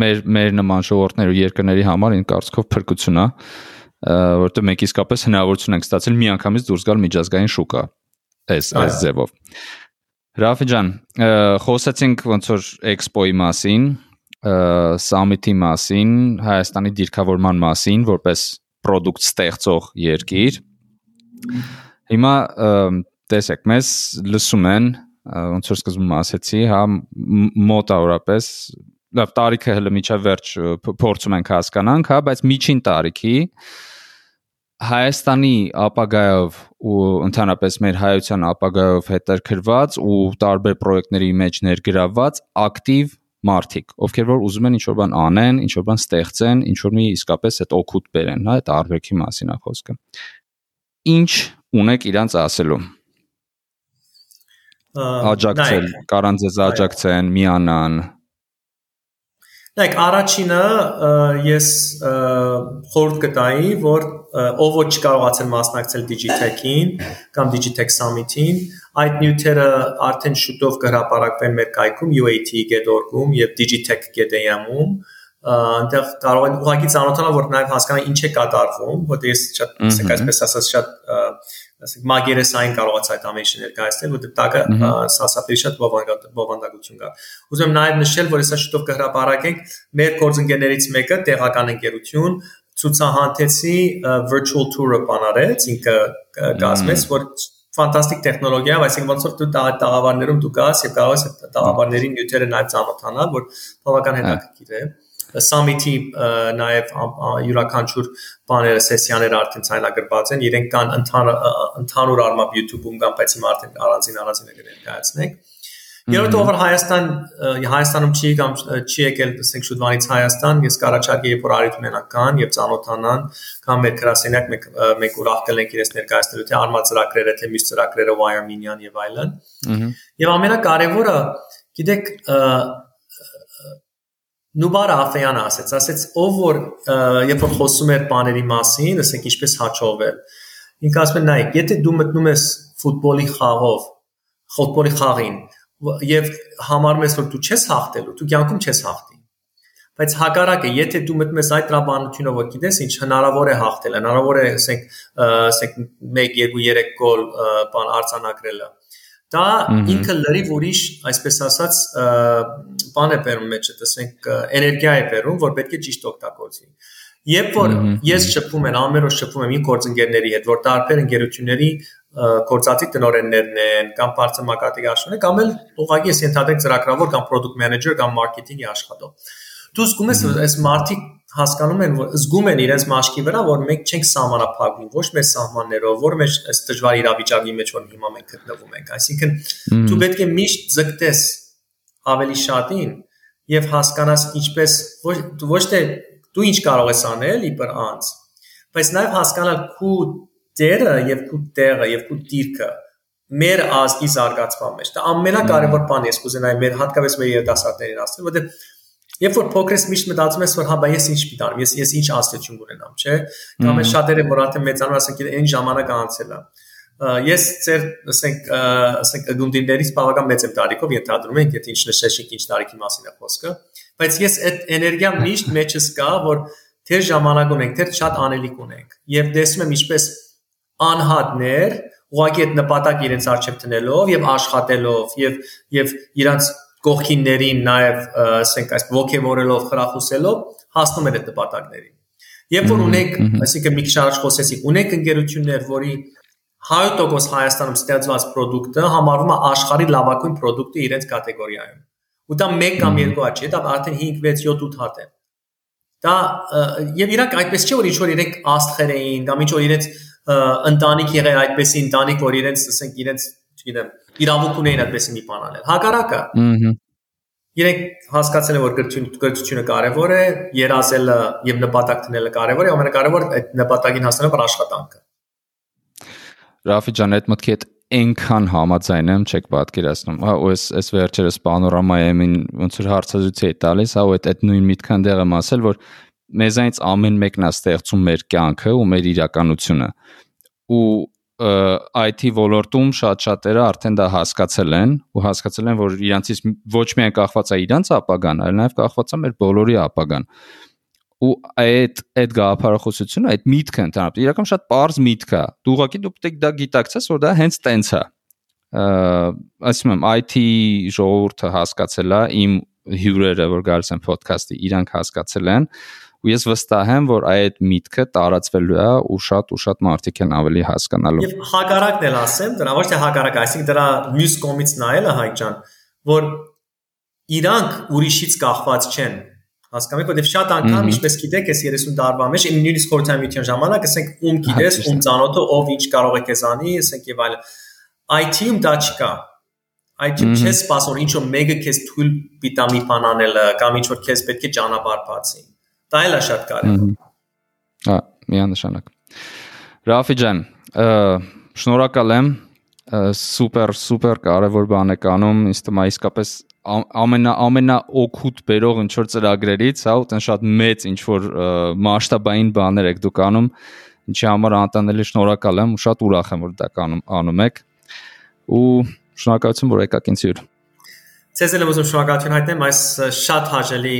A: մեր մեր նման ժողովուրդներ ու երկրների համար ին կարծիքով փրկություն է որովհետեւ մենք իսկապես հնարավորություն ենք ստացել միանգամից դուրս գալ միջազգային շուկա այս այս ձևով Ռաֆի ջան խոսեցինք ոնց որ էքսպոյի մասին սամիթի մասին Հայաստանի դիրքավորման մասին որպես product ստեղծող երկիր հիմա տեսեք մեզ լսում են ոնց որ սկզբում ասեցի հա մոտավորապես լավ տարիքը հələ միջա վերջ փորձում ենք հասկանանք հա բայց միջին տարիքի Հայաստանի ապագայով ու ընդհանրապես մեր հայության ապագայով հետարկրված ու տարբեր պրոյեկտների մեջ ներգրավված ակտիվ մարդիկ, ովքեր որ ուզում են ինչ-որ բան անեն, ինչ-որ բան ստեղծեն, ինչ-որ մի իսկապես այդ օգուտ բերեն, հա, այդ արվեքի մասին է խոսքը։ Ինչ ունեք իրանց ասելու։ Աջակցել, կարան ձեզ աջակցեն, միանան,
B: Նայեք, առաջինը ես խորհուրդ կտայի, որ ով ոչ կարողացել մասնակցել Digitech-ին կամ Digitech Summit-ին, այդ նյութերը արդեն շուտով կհրապարակվեն մեր կայքում uat.org-ում եւ digitech.am-ում այնտեղ կարող են ուղղակի ծանոթանալ որ նաև հասկանալ ինչ է կատարվում, որտեղ ես շատ ասենք այսպես ասած շատ ասենք մագերեսային կարողացա այդ ամենը ներկայացնել, որտեղ տակը սասապի շատ բովանդակություն կա։ Ուզում եմ նաև նշել, որ հեսա շուտով կհրապարակենք մեր գործընկերներից մեկը տեղական ընկերություն ցուցահանդեսի virtual tour-ը բանարեց, ինքը կազմեց, որ ֆանտաստիկ տեխնոլոգիա, այսինքն ոնց որ դու տաղավարներում դու գաս եւ կարող ես տաղավարների նյութերը նաև ծանոթանալ, որ բավական հետաքրքիր է։ Ա summit-ի նաև յուրաքանչյուր բաները սեսիաները արդեն ցայնագրված են, իրենք կան ընդհանուր առմամբ YouTube-ում կան, բայց հիմա արդեն առանձին առանձին է ներկայացնենք։ Երրորդ over Հայաստան Հայաստանում չի կամ չի եկել, ասենք շուտվանից Հայաստան, ես կարաչարկի երբ որ արիթ ունենան կան եւ ծանոթանան, կամ մեր գրասենյակ մենք մենք ուրախ կլենք իրենց ներկայացնելու թե արմատ ծրագրերը, թե միշտ ծրագրերը Wiremin-յան եւ այլն։ Եվ ամենակարևորը, գիտեք, Նուբարը Աֆեյանը ասեց, ասեց ով որ երբ որ խոսում էր բաների մասին, ասենք ինչպես հաճովել։ Ինքը ասում է նայեք, եթե դու մտնում ես ֆուտբոլի խաղով, ֆուտբոլի խաղին եւ համարում ես որ դու չես հաղթելու, դու կյանքում չես հաղթի։ Բայց հակառակը, եթե դու մտնում ես այդ տրաբանությունը, որ գիտես ինչ հնարավոր է հաղթել, հնարավոր է, ասենք, ասենք 1 2 3 գոլ բան արձանագրելը Դա ինքը լրիվ ուրիշ, այսպես ասած, բան է բերում մեջը, տեսենք, էներգիա է բերում, որ պետք է ճիշտ օգտագործի։ Երբ որ ես շփվում եմ, ամերոց շփվում եմ իմ գործընկերների հետ, որ տարբեր ընկերությունների գործածի տնօրեններն են կամ բարձրամակատի աշխատողներ, կամ էլ ուղղակի ես ենթադրենք ծրագրավոր կամ product manager կամ marketing-ի աշխատող։ Դու զգում ես, որ այս մարդիկ հասկանում են, որ զգում են իրենց մաշկի վրա, որ մենք չենք սահմանափակվում ոչ մեր սահմաններով, որ մեր այս դժվար իրավիճակի մեջ որ հիմա մենք գտնվում ենք։ Այսինքն դու պետք է միշտ ձգտես ավելի շատին եւ հասկանաս ինչպես ոչ ոչ թե դու ինչ կարող ես անել իբր անց, բայց նաեւ հասկանալ քու դերը եւ քու տեղը եւ քու դիրքը մեր ազգի զարգացման մեջ։ Դա ամենակարևոր բանն է, ես կուզենայի մեր հատկապես մեր երիտասարդներին ասել, որովհետեւ Երբ որ փոքրես միշտ մտածում ես, որ հա, բա ես ինչ պիտի անեմ, ես ես ինչ աստեցություն կունենամ, չէ՞։ Կամ է շատերը որ արդեն մեծանում ասենք այն ժամանակ անցել է։ Ես ծեր, ասենք, ասենք գունդիներից բավական մեծ եմ տարիքով ենթադրում ենք, եթե ինչ նշեցիք, ինչ տարիքի մասին է խոսքը, բայց ես այդ էներգիան միշտ մեջս կա, որ թեր ժամանակ ունենք, թեր շատ անելիք ունենք։ Եվ տեսնում եմ ինչպես անհատներ ուղղակի այդ նպատակ իրենց արժեք տնելով եւ աշխատելով եւ եւ իրանց կողքիններին նաև ասենք այս ողջևորելով, խրախուսելով հասնում են այդ նպատակներին։ Երբ որ ունեք, այսինքն մի քիչ առաջ խոսեցիք, ունեք ընկերություններ, որի 100% Հայաստանում ստեղծված ապրանքը համարվում է աշխարհի լավագույն ապրանքը իրենց կատեգորիայում։ Ու դա 1 կամ 2 հատ չէ, դա արդեն 5, 6, 7, 8 հատ է։ Դա եւ իրանք այդպես չէ որ ինչ որ իրենք աստղեր էին կամ ինչ որ իրենց ընտանիք եղել այդպեսի ընտանիք որ իրենց ասենք իրենց չգիտեմ իրավունք ունեին այդպես մի բան անել։ Հակառակը։ Ահա։ Իրենք հասկացել են, որ գրթությունը կարևոր է, երազելը եւ նպատակ դնելը կարևոր է, ամենակարևորը այդ նպատակին հասնելը բար աշխատանքը։
A: Ռաֆի ջան, այդ մտքի հետ այնքան համաձայն եմ, չեք պատկերացնում։ Հա, ու այս այս վերջերս պանորամայեմին ոնց որ հարցազրույց էի տալիս, հա, ու այդ այդ նույն միտքան դեղ եմ ասել, որ մեզանից ամեն մեկն է ստեղծում մեր կյանքը ու մեր իրականությունը։ Ու IT ոլորտում շատ շատերը արդեն դա հասկացել են ու հասկացել են, որ իրանցից ոչ միայն կախված է իրանց ապագան, այլ նաև կախված է մեր բոլորի ապագան։ Ու այդ այդ գաղափարախոսությունը, այդ միտքը ընդհանրապես իրական շատ པարզ միտք է։ Դու ուղղակի դու պետք դա գիտակցես, որ դա հենց տենց է։ Ասում եմ, IT ժողովուրդը հասկացել է, իմ հյուրերը, որ գալիս են ոդքասթի, իրանք հասկացել են, ու ես վստահ եմ, որ այդ միտքը տարածվելու է ու շատ ու շատ մարդիկ են ավելի հասկանալու։
B: Եվ հակառակն էլ ասեմ, դրա ոչ թե հակառակ, այսինքն դրա մյուս կողմից նայելը հայ ջան, որ իրանք ուրիշից կախված չեն հասկանալի որովհետև դե շատ անգամ ինչպես գիտեք այս 30 տարվա մեջ նույնիսկ խորհրդանյության ժամանակ ասենք ում հա, գիտես ում ծանոթը ով ինչ կարող է քեզանի ասենք եւ այլն IT-ում դա չկա IT-ում չես սպասում ինչ որ մեկը քեզ թույլ պիտա մի բան անելը կամ ինչ որ քեզ պետք է ճանապարհ բացի Դա էլ է շատ կարևոր։
A: Հա, միանշանակ։ Ռաֆի ջան, շնորհակալ եմ սուպեր սուպեր կարևոր բան եք անում ինձ թվում է իսկապես ամենա ամենա օգուտ բերող ինչ որ ծրագրերից հա ու տեն շատ մեծ ինչ որ մասշտաբային բաներ եք դուք անում ինչի համար անտանելի շնորհակալ եմ ու շատ ուրախ եմ որ դա անում անում եք ու շնորհակալություն որ եկաք ինձ հյուր
B: Ցեզ էլ ուզում շնորհակալություն հայտնեմ այս շատ հաճելի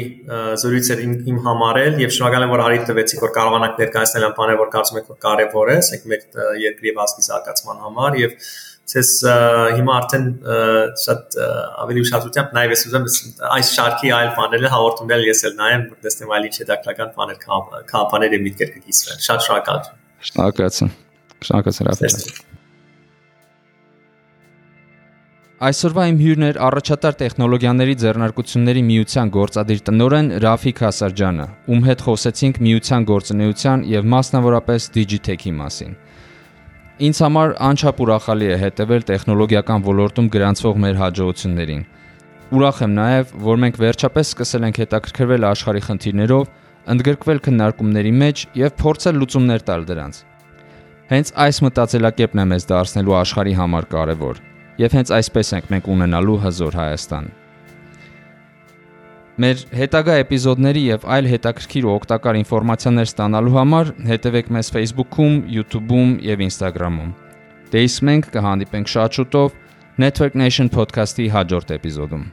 B: զրույցը իմ, իմ համար էլ եւ շնորհակալ եմ որ հարիտ տվեցիք որ կարողանանք ներկայացնել այն բաները որ կարծում եք որ կարեւոր է, ասենք մեր երկրի ազգի զարգացման համար եւ ցես հիմա արդեն շատ ավելի ուշադրությամբ նայվ ես ուզում այս շարքի այլ բաները հաղորդումներ ես էլ նայեմ որ տեսնեմ այլ ինչ հետաքրքրական բաներ կհապաներ եւ միտքեր կգիսվեն շատ շնորհակալ
A: շնորհակալություն շնորհակալություն Այսօրվա իմ հյուրն էր առաջատար տեխնոլոգիաների ձեռնարկությունների միության գործադիր տնօրեն Ռաֆիկ Հասարջյանը, ում հետ խոսեցինք միության գործունեության եւ մասնավորապես Digitech-ի մասին։ Ինձ համար անչափ ուրախալի է հետևել տեխնոլոգիական ոլորտում գրանցվող մեր հաջողություններին։ Ուրախ եմ նաև, որ մենք վերջապես սկսել ենք հետաքրքրվել աշխարհի խնդիրներով, ընդգրկվել քննարկումների մեջ եւ փորձել լուծումներ տալ դրանց։ Հենց այս մտածելակերպն է մեզ դարձնելու աշխարհի համար կարևոր Եվ հենց այսպես ենք մենք ունենալու հզոր Հայաստան։ Մեր հետագա էպիզոդների եւ այլ հետաքրքիր ու օգտակար ինֆորմացիաներ ստանալու համար հետևեք մեզ Facebook-ում, YouTube-ում եւ Instagram-ում։ Դե իսկ մենք կհանդիպենք շատ շուտով Network Nation podcast-ի հաջորդ էպիզոդում։